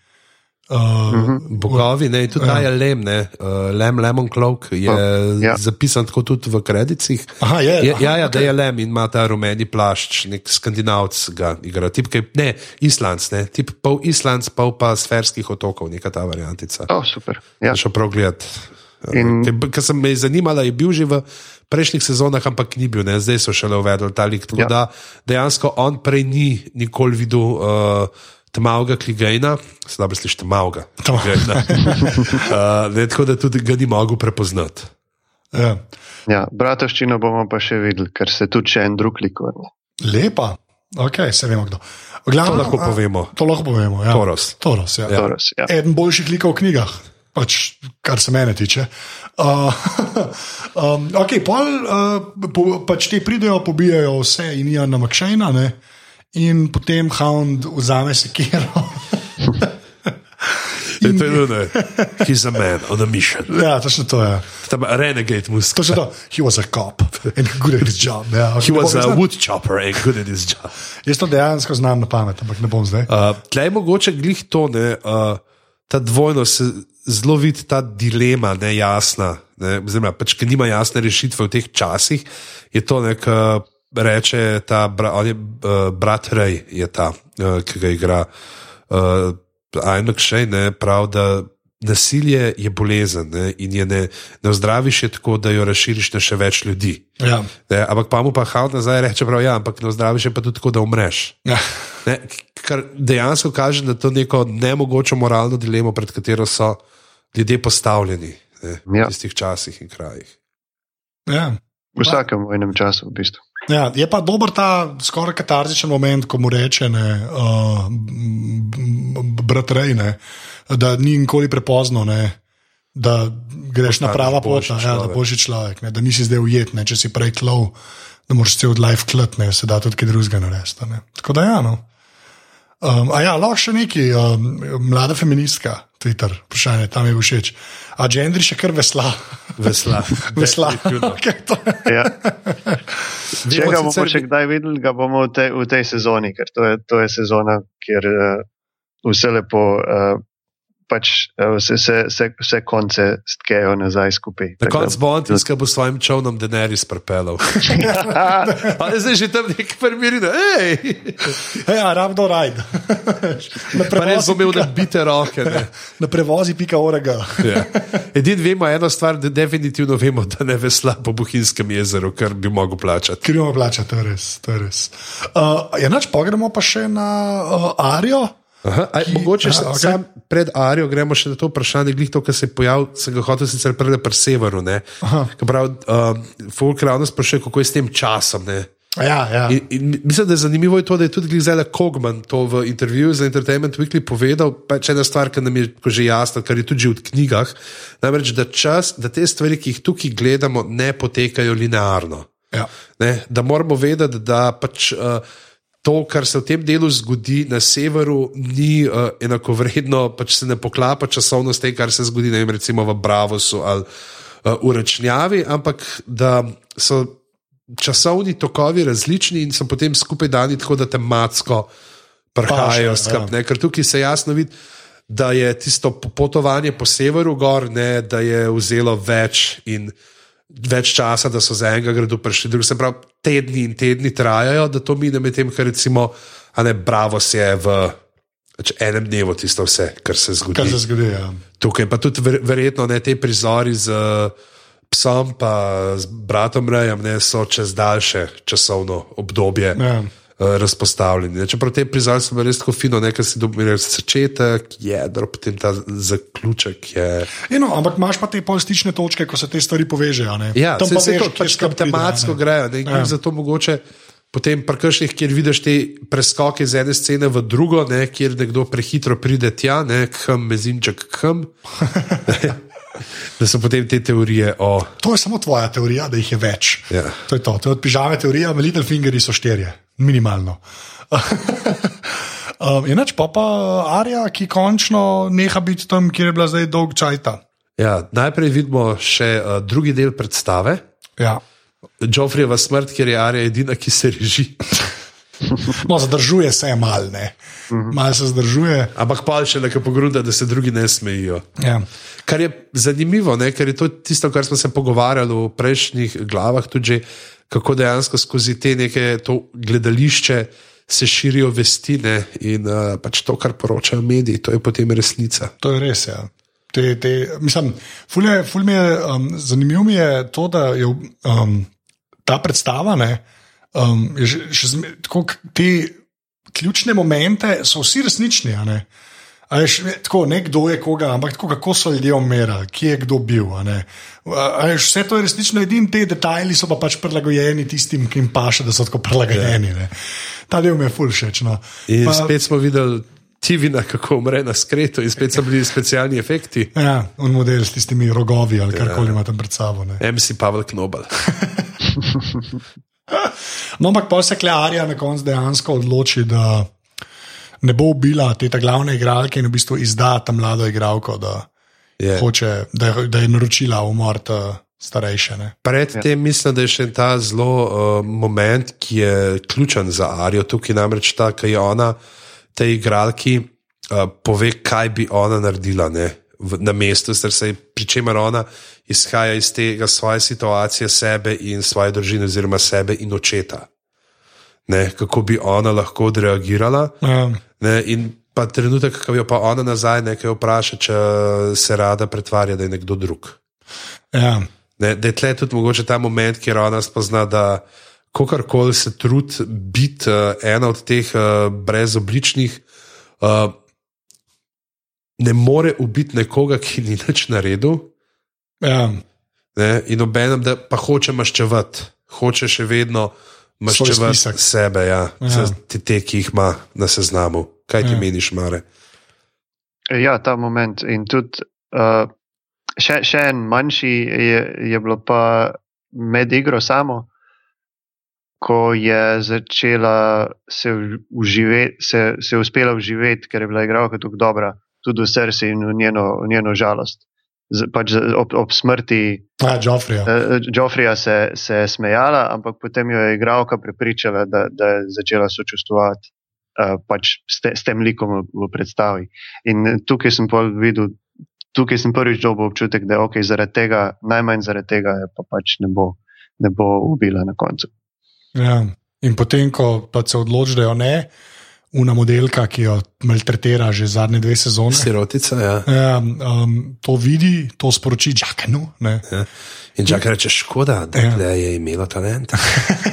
Uh, Bogovi, ne, tudi ta je lem, ne, uh, lem, lemon cloak je Oh, ja. zapisan tako tudi v kredicih. Aha, je, ja, aha, ja, ja da okej. je lem in ima ta rumeni plašč, nek skandinavc ga igra, tip, kaj, ne, islanc, ne, tip pol islanc, pol pa sferskih otokov, neka ta variantica. Oh, super. Ja. Šel prav gledat. In- Ker sem me zanimala, je bil že v prejšnjih sezonah, ampak ni bil, ne? zdaj so šele uvedli ta lik. Tako Ja. da dejansko on prej ni nikoli videl uh, tmavega kligajna, slabo slišiš tmavega. Tma- Kligajna. uh, ne, tako da tudi ga ni mogel prepoznati. Ja. Ja, bratovščino bomo pa še videli, ker se tudi še en drug lik. Lepa, ok, se vemo kdo. Glavno, To lahko a, povemo. To lahko povemo. Ja. Toros. Toros ja. Ja. Toros, ja. Eden boljših likov v knjigah, pač, kar se mene tiče. Uh, um, okay, pol, uh, po, pač te pridejo, pobijajo vse in Ian Makšejna, ne? in potem Hound vzame sekiro. Je to je ne, he's a man on a mission. ja, točno to je. Tam renegade musk. Točno to. He was a cop and good at his job. Ja, He okay, was ne a wood chopper and good at his job. Jaz to dejansko znam na pamet, ampak ne bom zdaj. Uh, Tlej je mogoče glih to, ne, uh, ta dvojnost, se zelo vidi ta dilema, nejasna. Ne, oziroma, pač, ker nima jasne rešitve v teh časih, je to nek, uh, reče ta bra, on je, uh, brat Rej, je ta, uh, ki ga igra. Uh, Ajmek še ne pravi, da nasilje je bolezen ne, in je ne, ne ozdraviš je tako, da jo razširiš na še več ljudi. Ja. Ne, ampak pa mu pa Haut nazaj reče, prav, ja, ampak ne ozdraviš je pa tudi tako, da umreš. Ja. Ne, kar dejansko kaže, da je to neko nemogoče moralno dilemo, pred katero so ljudje postavljeni ne, v Ja. tistih časih in krajih. Ja. V vsakem vojnem času, v bistvu. Ja, je pa dober ta skoraj katarzičen moment, ko mu reče, ne, uh, brat Rej, ne, da ni nikoli prepozno, ne, da greš na prava pot, ja, da boš človek, ne, da nisi zdaj ujet, ne, če si prej klov, da moraš cel life klet, ne, se da tudi kaj drugega narediti. ne. Tako da ja, no. Um, a ja, lahko še neki, um, mlada feministka, Twitter, vprašanje, tam je všeč. A gendri še kar vesla. Vesla. vesla. Okay, to, Ja. Če ga bomo še kdaj videli, ga bomo v tej, v tej sezoni, ker to je, to je sezona, kjer uh, vse lepo, uh, pač uh, vse, vse, vse, vse konce stkejo nazaj skupaj. Na Tako da- koncu bo on ki bo s svojim čovnom Denerys pripeljal. A je zdaj že tam nek primer, da je. ja, rabdo rajd. bo imel prevozi, nabite roke. Ne. na prevozi pika orega. Ja. Edino vemo eno stvar, da definitivno vemo, da ne vesla po Bohinjskem jezeru, kar bi mogel plačati. Ker imamo plača, to je res. To je res. Uh, ja, nač pogremo pa še na uh, Arijo. Aha, aj, mogoče aha, okay. sam pred Arijo gremo še na to vprašanje, glih to, kar se je pojavil, sem ga hotel sicer prej pri severu. Prav, um, Folk ravno sprašuje, kako je s tem časom. Ne? Ja, ja. In, in mislim, da je zanimivo je to, da je tudi Glizela Kogman to v intervjuju za Entertainment Weekly povedal. Pač ena stvar, ki nam je že jasna, kar je tudi v knjigah, namreč da čas, da te stvari, ki jih tukaj gledamo, ne potekajo linearno. ja. Ne, da moramo vedeti, da pač. Uh, To, kar se v tem delu zgodi na severu, ni uh, enakovredno, pač se ne poklapa časovno s tem, kar se zgodi vem, recimo v Bravosu ali uh, v Račnjavi, ampak da so časovni tokovi različni in so potem skupaj dani tako, da tematsko prihajajo skupaj. ja. Ker tukaj se jasno vidi, da je tisto potovanje po severu gor, ne, da je vzelo več in več časa, da so z enega gradu prišli, drugi se pravi, tedni in tedni trajajo, da to mine med tem, kar recimo, a ne, bravo se je v pač enem dnevu tisto vse, kar se zgodi. Kar se zgodi. Ja. Tukaj pa tudi ver, verjetno ne te prizori z uh, psom, pa z bratom Rejem, ne so čez daljše časovno obdobje. Ja. Uh, Razpostavljeni. ne. Čeprav te prizori so res tako fino, nekaj si dobil začetek, jedro, potem ta zaključek je. E no, ampak imaš pa te polstične točke, ko se te stvari povežejo. ne. Ja, Tam se, pa se veš, to pač tam tematsko grejo. Ne, Ja. ja. Zato mogoče potem prkršnih, kjer vidiš te preskoke iz ene scene v drugo, ne, kjer nekdo prehitro pride tja, ne, khm, mezinček, khm. da so potem te teorije o. To je samo tvoja teorija, da jih je več. Ja. To je to, to je od pižame teorija, Little Fingeri so štirje, minimalno. um, Enač pa pa Arja, ki končno neha biti tam, kjer je bila zdaj dolg čajta. Ja, najprej vidimo še uh, drugi del predstave. Ja. Joffreyjeva smrt, kjer je Arija edina, ki se reži. No, zadržuje se malo, ne. Malo se zadržuje. Ampak pa še nekaj pogruda, da se drugi ne smejijo. Ja. Kar je zanimivo, ne? ker je to tisto, kar smo se pogovarjali v prejšnjih glavah, tudi že, kako dejansko skozi te neke gledališče se širijo vestine in uh, pač to, kar poročajo mediji, to je potem resnica. To je res. Ja. Te, te, mislim, ful je, ful je, um, zanimivo mi je to, da je um, ta predstava. Ne, um, je še, še zme, tako, te ključne momente so vsi resnični. Ješ, tako, ne kdo je koga, ampak tako, kako so ljudje umirali, kje je kdo bil. Ješ, vse to je resnično, edini ti detajli so pa pač prilagojeni tistim, ki jim paše, da so tako prilagojeni. Ne. Ta del mi je fulšeč. No. In pa, spet smo videli. Tivina, kako umre na skretu, in spet so bili specialni efekti. Ja, on model s tistimi rogovi ali karkoli ja. ima tam pred sabo. Ne. MC Pavel Knobel. no, ampak pa se Klearija na koncu dejansko odloči, da ne bo ubila te glavne igralke in v bistvu izda ta mlado igralko, da, yeah. hoče, da, je, da je naročila umor starejše. Predtem yeah. mislim, da je še ta zelo uh, moment, ki je ključen za Arijo, tukaj namreč ta, ki je ona, te igralki, uh, pove, kaj bi ona naredila. Ne? Na mestu, pri čemer ona izhaja iz tega svoje situacije, sebe in svoje družine, oziroma sebe in očeta. Ne, kako bi ona lahko odreagirala. Ja. Ne, in pa trenutek, ko jo pa ona nazaj nekaj vpraša, če se rada pretvarja, da je nekdo drug. Ja. Ne, da je tle tudi mogoče ta moment, kjer ona spozna, da kakorkoli se trudi biti uh, ena od teh uh, brezobličnih, uh, ne more ubiti nekoga, ki ni nič naredil. Ja. Ne, in obenem, da pa hoče maščevati, hoče še vedno maščevati sebe, ja, ja. Te, te, ki jih ima na seznamu. Kaj ti ja. meniš, Mare? Ja, ta moment. In tudi uh, še, še en manjši je, je bilo pa med igro samo, ko je začela se, uživeti, se, se uspela uživeti, ker je bila igralka tako dobra, tudi v srcu in v njeno, v njeno žalost z, pač ob, ob smrti Džofrija uh, se, se je smejala, ampak potem jo je igralka prepričala, da, da je začela sočustvovati uh, pač s, te, s tem likom v, v predstavi. In tukaj sem videl, tukaj sem prvič dobil občutek, da je ok, zaradi tega, najmanj zaradi tega, pa pač ne bo, ne bo ubila na koncu. Ja. In potem, ko pa se odloči, da jo ne una modelka, ki jo maltretira že zadnje dve sezone. Sirotica, ja. ja um, to vidi, to sporoči Džakenu. Ja. In Džak reče, škoda, da ja. je imela talent.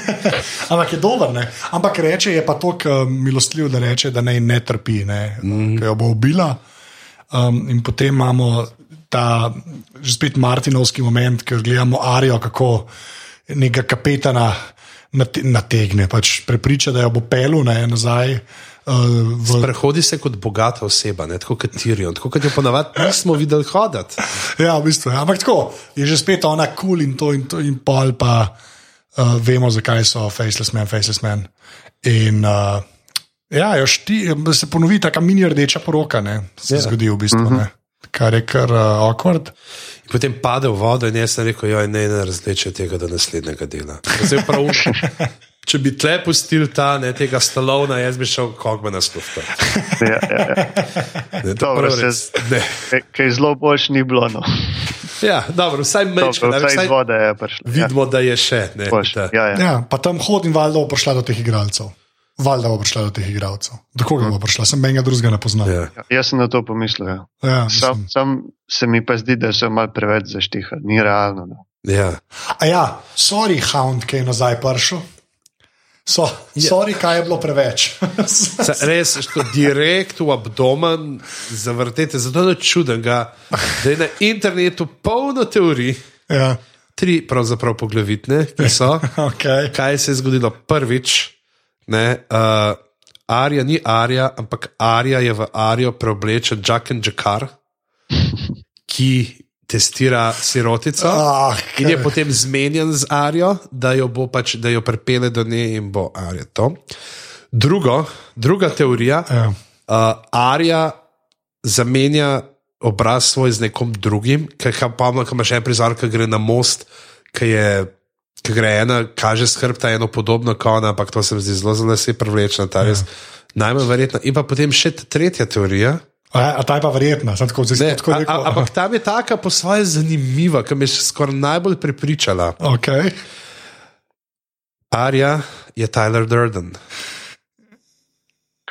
Ampak je dober, ne? ampak reče, je pa tako um, milostljiv, da reče, da naj ne trpi, ne? Mm. ki jo bo ubila. Um, in potem imamo ta že spet Martinovski moment, ker gledamo Arijo, kako nekega kapetana nategne, pač prepriča, da jo bo pelil nazaj. Uh, v... Prehodi se kot bogata oseba, ne? tako kot Tirion, tako kot jo ponavadi nismo videli hoditi. ja, v bistvu. Ja. Ampak tako je že spet ona kul cool in to in, to in pol, pa uh, vemo, zakaj so faceless men, faceless men. In uh, ja, ti, se ponovi ta mini rdeča poroka, ne? se ja. zgodi v bistvu, mhm. -huh. kar je kar uh, awkward. In potem pade v vodo in jaz sem rekel, da ne, ne različe tega do naslednjega dela. Če bi tle pustil ta, ne, tega stalovna, jaz bi šel kogbe na skupaj. Ja, ja, ja. Dobro, res, kaj zelo boš ni bilo. No. Ja, dobro, vsaj meč, dobro, vsaj vsaj vode je prišlo. Ja. Vidimo, da je še. Ne, boš, ja, ja. Ja, pa tam hodim, valjda bo prišla do teh igralcev. Valjda bo prišla do teh igralcev. Do koga bo prišla, sem menjega drugega ne poznal. Ja. Ja, jaz sem na to pomislil. Ja. Ja, sam, sam se mi pa zdi, da so mal preveč zaštiha, ni realno. No. Ja. A ja, sorry, hound, ki je nazaj prišel. So, ja. sorry, kaj je bilo preveč. Res, što direkt v abdomen zavrtete, zato je čuden, da je na internetu polno teorij. Ja. Tri, pravzaprav poglavitne, ki so. okay. Kaj se je zgodilo prvič? Ne, uh, Arija ni Arija, ampak Arija je v Arijo preoblečen Jack and Jakar, ki testira sirotico oh, in je potem zmenjen z Arijo, da jo, pač, da jo prepele do nje in bo Arija to. Drugo, druga teorija, ja. uh, Arija zamenja obraz svoj z nekom drugim, kaj pa ima še en prizor, ki gre na most, ki je ki gre ena, kaže skrbta eno podobno kona, ampak to se mi zdi zelo, zelo se privlečena, ta res najmanj verjetna. In pa potem še tretja teorija. A, a ta je pa verjetna, sem tako zelo Ne, tako a, rekel. a, ampak tam je taka po svoje zanimiva, ki me je še skoraj najbolj prepričala. Okay. Arja je Tyler Durden.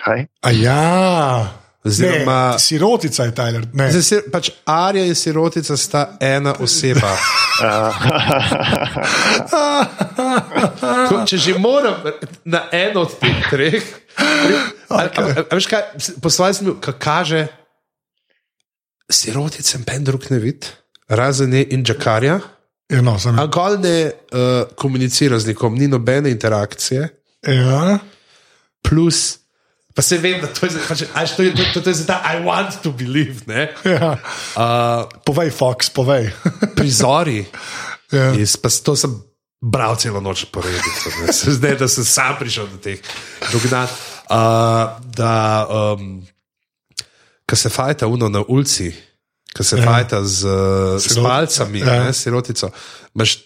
Kaj? A ja, Oziroma, ne, sirotica je Tyler. Ne. Zdaj, si, pač Arja in sirotica sta ena oseba. Ko, če že moram na eno od teh treh, okay. veš kaj, po svojem smislu, kaj kaže, siroticem pen drug ne vidi, razen ne in Džakarja, Ja, no, sem, a gol ne uh, komunicira z nikom, ni nobene interakcije, ja. plus. Pa se vem, da to je, pač, až to je, to, to, to je ta I want to believe. Ne? Ja. Uh, Povej, Fox, povej. prizori, ja. Jaz pa to sem bral celo noč po redu. Zdaj, da sem sam prišel do teh dognat. Uh, da, um, ko se fajta uno na ulici, ko se ja. fajta z, z Sirot- palcami, ja. ne, sirotico, imaš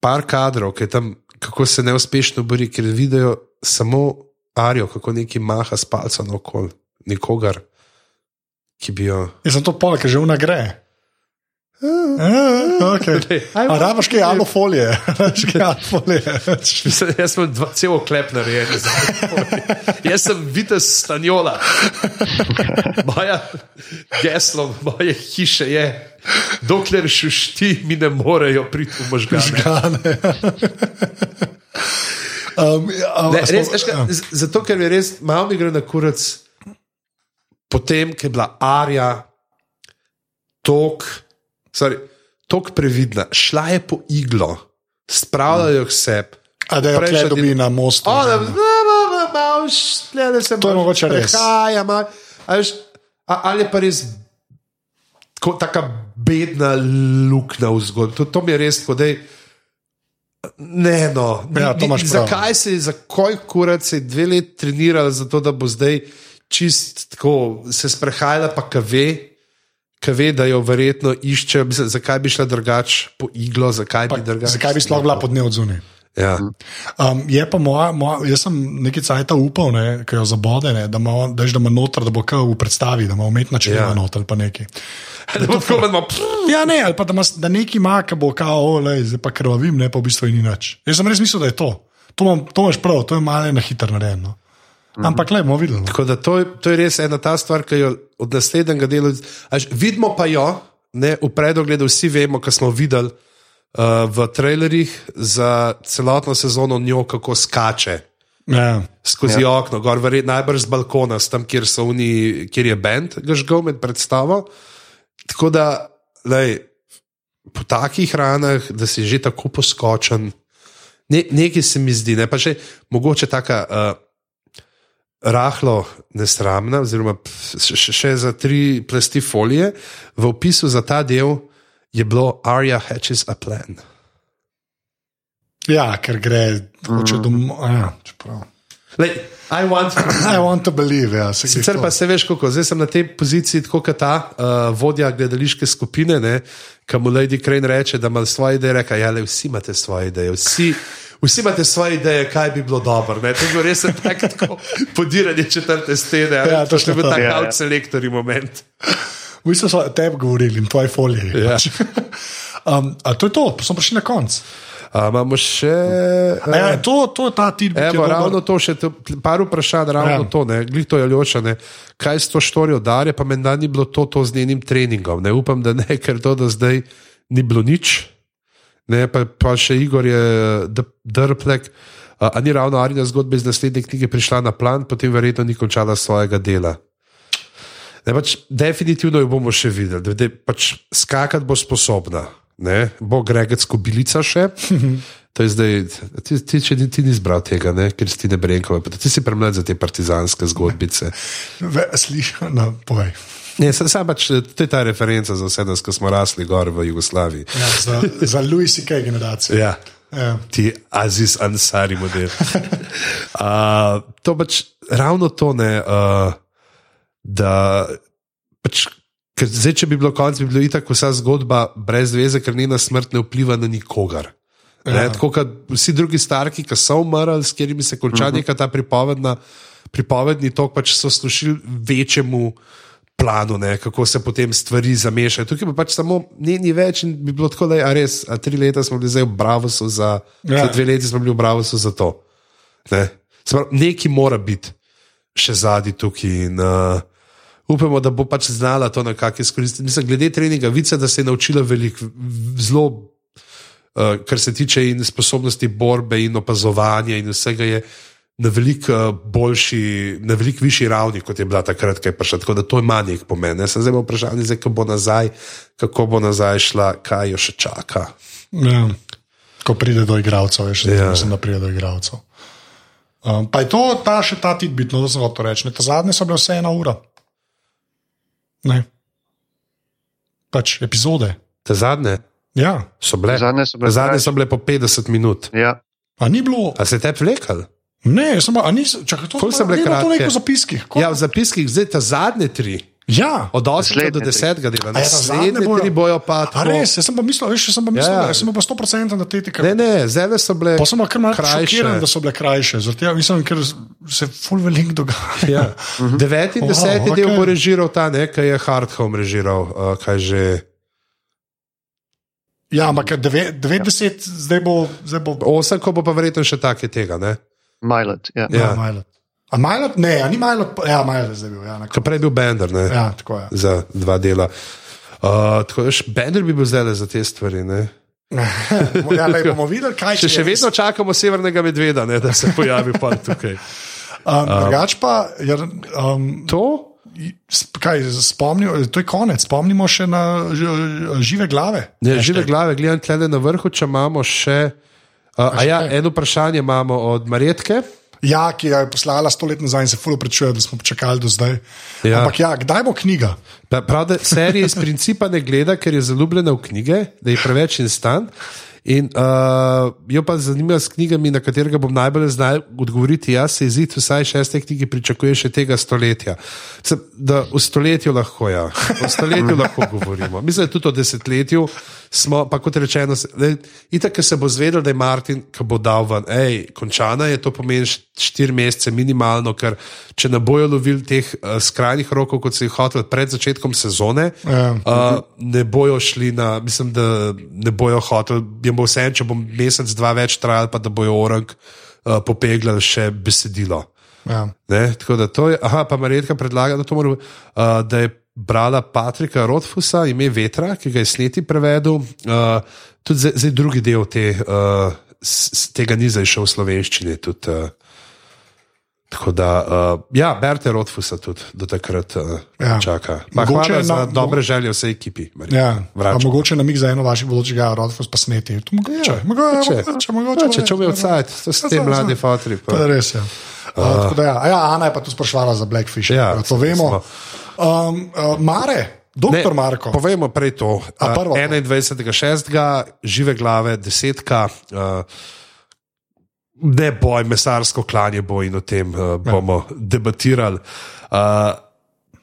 par kadrov, ki je tam, kako se neuspešno bori, ker vidijo samo arijo, kako neki maha s palcem okoli, nikogar, ki bi jo. Jaz sem to pol, ker že una gre. Ja, okay. A rabaš kaj alufolije? Rabaš kaj alufolije? Mislim, jaz sem dva, cel oklep narejen. Jaz sem videl stanjola. Moja geslo, moje hiše je, dokler šušti, mi ne morejo priti v možgane. Žgane. Um, a, Ne, smo- res, veš kaj, z- zato, ker je res malo mi gre na kurac, potem, ko je bila Arja tok, sorry, tok previdna, šla je po iglo, spravljajo k sebi. A da jo Prej dobi na mostu. O, da, malo, šle, da se To je mogoče a, ali je pa res tako, bedna luknja v zgodbi. To, to mi je res tako, da je. Ne, no, Ja, to imaš prav. zakaj je, za koj kurac se je dve leti trenirala, zato da bo zdaj čist tako se sprehajala, pa kave. Kaj ve, da jo verjetno išče, zakaj bi šla drugače po iglo, zakaj Pa, bi drugače. zakaj bi sploh bila pod njo odzuni? Ja. Um, je pa moja, moja, jaz sem nekaj cajta upal, ne, ko jo zabode, ne, da ima, da ima noter, da bo kaj v predstavi, da ima umetna črna Ja. noter ali pa nekaj. Da bo tako, da ima. Ja, ne, ali pa da, ima, da neki ima, ki bo kao, olej, zdaj pa krvavim, ne pa v bistvu ni nič. Jaz sem res mislil, da je to. To, imam, to imaš prav, to je malo na hitro narejeno. Ampak le bomo videli. no. Tako da to, to je res ena ta stvar, ki jo od naslednjega dela vidimo, pa jo, ne, v predogledu vsi vemo, kar smo videli v trailerjih za celotno sezono njo, kako skače. Ja. Skozi ja. okno, gor, verjet, najbrž z balkona, s tam, kjer, so oni, kjer je bend, ga žgal med predstavo. Tako da, lej, po takih ranah, da si že tako poskočen, ne, nekaj se mi zdi, ne pa še mogoče taka. Uh, rahlo nesramna, oziroma še, še za tri plasti folije. V opisu za ta del je bilo Arya Hatches a Plan. ja, ker gre, hoče domov. Ja, čeprav. Lej, I want to. I want to believe, ja. Se Sicer pa se veš, kako zdaj sem na tej poziciji, tako kot ta uh, vodja gledališke skupine, ki mu Lady Crane reče, da ima svoje ideje. Reka, ja, le, vsi imate svoje ideje, vsi, vsi imate svoje ideje, kaj bi bilo dobro. Ne? To je res tak, tako podiranje četrte stene. Ja, točno je bil to. tak Ja, ja. selektorji moment. V bistvu so tebi govorili in tvoji foliji. Ja. Pač. Um, a to je to, smo prišli na konec. A, imamo še. A Ja, to, to je ta tip, je Evo, dober. ravno to, še to, par vprašanj, ravno Ja. to, ne, glih to je Aljoša, ne, kaj s to štorijo darje, pa menda ni bilo to, to z njenim treningom. Ne, upam, da ne, ker to do zdaj ni bilo nič. Ne, pa, pa še Igor je Drplek, a, a ni ravno Arina zgodba iz naslednje knjige prišla na plan, potem verjetno ni končala svojega dela. Ne, pač, definitivno jo bomo še videli, da, pač skakati bo sposobna. Ne? Bo Gregec kobilica še. To je zdaj, ti, ti, če ti, ti nisi bral tega, ne? ker si ti ne brenkove, ti si premlad za te partizanske zgodbice. Slišal, no, povej. Ne, sam, pač, to je ta referenca za vse nas, ko smo rasli gor v Jugoslaviji. Ja, za, za Louis C.K. generacijo. Ja. Ja. Ti Aziz Ansari model. uh, to pač ravno to ne, uh, da pač. Ker zdaj, če bi bilo konec, bi bilo itak vsa zgodba brez veze, ker njena smrt ne vpliva na nikogar. Ne, tako kot vsi drugi starki, ki so umrli, s katerimi se konča uh -huh. neka ta pripovedna, pripovedni tok, pač so slušili večjemu planu, ne, kako se potem stvari zamešajo. Tukaj pa pač samo ni, ni več in bi bilo tako, da je res, a tri leta smo bili zdaj v Bravosu, za, ja. za dve leti smo bili v Bravosu za to. Ne. Pravi, neki mora biti še zadnji tukaj. In, uh, upamo, da bo pač znala to nekako izkoristiti. Mislim, glede treninga, vice, da se je naučila veliko, zelo, uh, kar se tiče in sposobnosti borbe in opazovanja in vsega. Je, Na veliko boljši, na veliko višji ravni, kot je bila takrat, ko je prišla. Tako da to ima nek pomen. Jaz sem zdaj vprašal, kako bo nazaj, kako bo nazaj šla, kaj jo še čaka. Ja. Ko pride do igralcev, veš, ja. da se ne pride do igralcev. Um, pa je to ta še ta titbit, no, da se to reče. Ta zadnje so bile vse ena ura. Ne. Pač epizode. Te zadnje Ja. so bile, Zadnje so bile zadnje so bile po 50 minut. Ja. A ni bilo. A se te vlekal? Ne, sem, a nis, čakaj, to Koliko so bile ni bilo to kratke? neko v zapiskih. Ko- Ja, v zapiskih zdaj te zadnje tri. Ja. Od 8 do Naslednje tri. 10 dela, A ja, ta zadnje bojo- tri bojo pa A tako. res, jaz sem pa mislil, veš, jaz sem pa mislil, Ja, ja. ja, ja. sem pa 100% da te kar. Ne, ne, zdaj so bile Pa sem pa kar krajše. šokiran, da so bile krajše. Zaradi tega mislim, ker se ful veliko dogaja. Ja. Deveti in Wow, deseti del okej. bo režiral ta, ne, ki je Hardhome režiral, uh, kaj že. Ja, ampak 90, zdaj bo. Zdaj bo Osem, ko bo pa verjetno še take tega, ne. Milot. Ja. Ja. ja. Milot. A Milot? Ne, a ni Milot. Ja, Milot je zdaj bil. Ja, na Ko prej je bil Bender, ne. ja tako je. Za dva dela. Uh, tako, veš, Bender bi bil zdaj za te stvari. Ne? ja, lej, bomo videli, kaj Še, še je. vedno čakamo severnega medveda, ne, da se pojavi pa tukaj. Um, drugač pa, jer, um, To? kaj, spomnimo, to je konec, spomnimo še na žive glave. Ne, žive glave, gledam tle na vrhu, če imamo še. Uh, a ja, eno vprašanje imamo od Marjetke. Ja, ki jo je poslala sto let nazaj in se fully prečuje, da smo počakali do zdaj. Ja. Ampak ja, kdaj bo knjiga? Pa Prav, da serije iz principa ne gleda, ker je zaljubljena v knjige, da je preveč instant. In uh, jo pa zanima s knjigami, na katerega bom najbolj znal odgovoriti. Jaz se izid vsaj šeste knjige pričakuje še tega stoletja. Se, da v stoletju lahko, ja. O stoletju lahko govorimo. Mislim, da tudi o desetletju smo, pa kot rečeno, da- itak, se bo zvedel, da je Martin, ki bo dal ven, hej, končana je, to pomeni št- štiri mesece minimalno, ker če ne bojo lovili teh uh, skrajnih rokov, kot so jih hoteli pred začetkom sezone, Ja. uh, ne bojo šli na, mislim, da ne bojo hoteli, jim bo vse, če bo mesec, dva več trajal, pa da bojo orang uh, popeglali še besedilo. Ja. Ne, tako da to je, aha, pa Marjetka predlaga, da, to mora, uh, da je brala Patrika Rodfusa, ime Vetra, ki ga je sneti prevedel. Uh, tudi zdaj, drugi del te, uh, s tega ni zdaj šel v slovenščini. Tudi, uh, tako da, uh, ja, berite Rodfusa tudi do takrat uh, Ja. ja. čaka. Pa Mogoče hvala za na- dobre želje vsej ekipi. Marjetka. Ja, pa mogoče namig za eno vaših bodočega rodstva pa sneti. To Mogoče, Ja, mogoče, mogoče. mogoče, mogoče, Ja, če čume odsajt, to so te mladi fotri. To je res. Ja. Uh, da ja. Ja, Ana je pa tu sprašvala za Blackfish. Ja, to vemo. Um, uh, Mare, doktor Marko. Povejmo prej to. 21.6. žive glave, desetka. Uh, ne boj, mesarsko klanje bo in o tem uh, bomo ja. debatirali. Uh,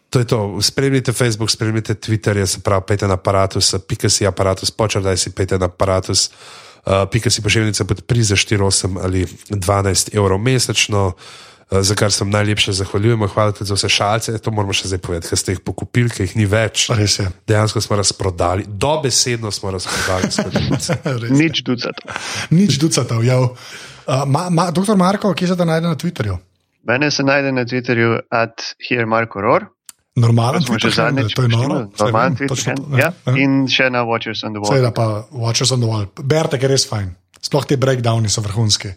To je to, spremljite Facebook, spremljite Twitter, se pravi, pejte na aparatus, pika si aparatus, počrdaj si, pejte na aparatus, uh, pika si pošiljnice pod pri za 4,8 ali 12 evrov mesečno, uh, za kar se vam najlepše zahvaljujemo. Hvala tudi za vse šalce, to moramo še zdaj povedati, ker ste jih pokupili, ker jih ni več. Dejansko smo razprodali, dobesedno smo razprodali. Nič ducatov. Nič ducatov. Ja. Uh, ma, ma, doktor Marko, kje se da najde na Twitterju? Mene se najde na Twitterju at here Marko Ror. Normalen Smo že Twitter zadnjič to je noro. saj Normalen Twitter točno to, handle. Ja. ja. In še na Watchers on the Wall. Seveda pa Watchers on the Wall. Berite, ker je res fajn. Sploh te breakdowni so vrhunski.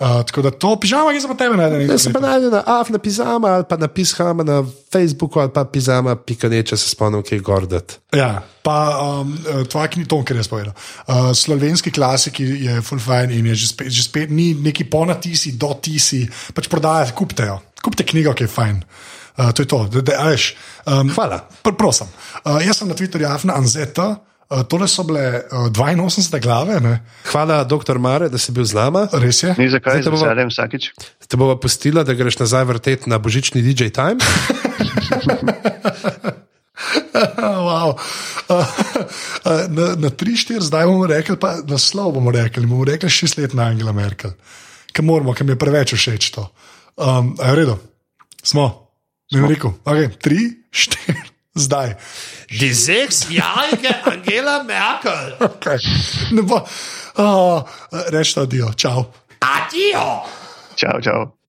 Uh, tako da to pižama, ki se pa tebe najde. na Jaz se pa najde na AF, na Pizama ali pa na Pizama na Facebooku ali pa Pizama, pika neče se spomnim, kaj je gordet. Ja, pa um, tvoja knjiga, to, kar jaz povedal. Uh, slovenski klasiki je full fajn in je že spet, že spet ni neki ponatisi, dotisi, pač prodajate, kupite jo. Kupite knjigo, ki je fajn. Uh, to je to, da, veš. Um, Hvala. pr prosim. Uh, jaz sem na Twitterju Afna Anzeta. Eh, tole so bile eh, 82 glave. Ne? Hvala, doktor Mare, da si bil z nama. Res je. Ni zakaj, da se vedem vsakič. Te bova pustila, da greš nazaj vrtet na božični DJ Time. wow. Eh, na, na 3-4 zdaj bomo rekli, pa naslov bomo rekli, bomo rekli 6 let na Angela Merkel, ki moramo, ki mi je preveč všeč to. Um, je v redu, smo, ne bi rekel, okay, 3, 4. Zdaj. Die sechsjährige Angela Merkel. Okay. Ne bo, ah, oh, reč to dio, čau. Adijo. Čau, čau.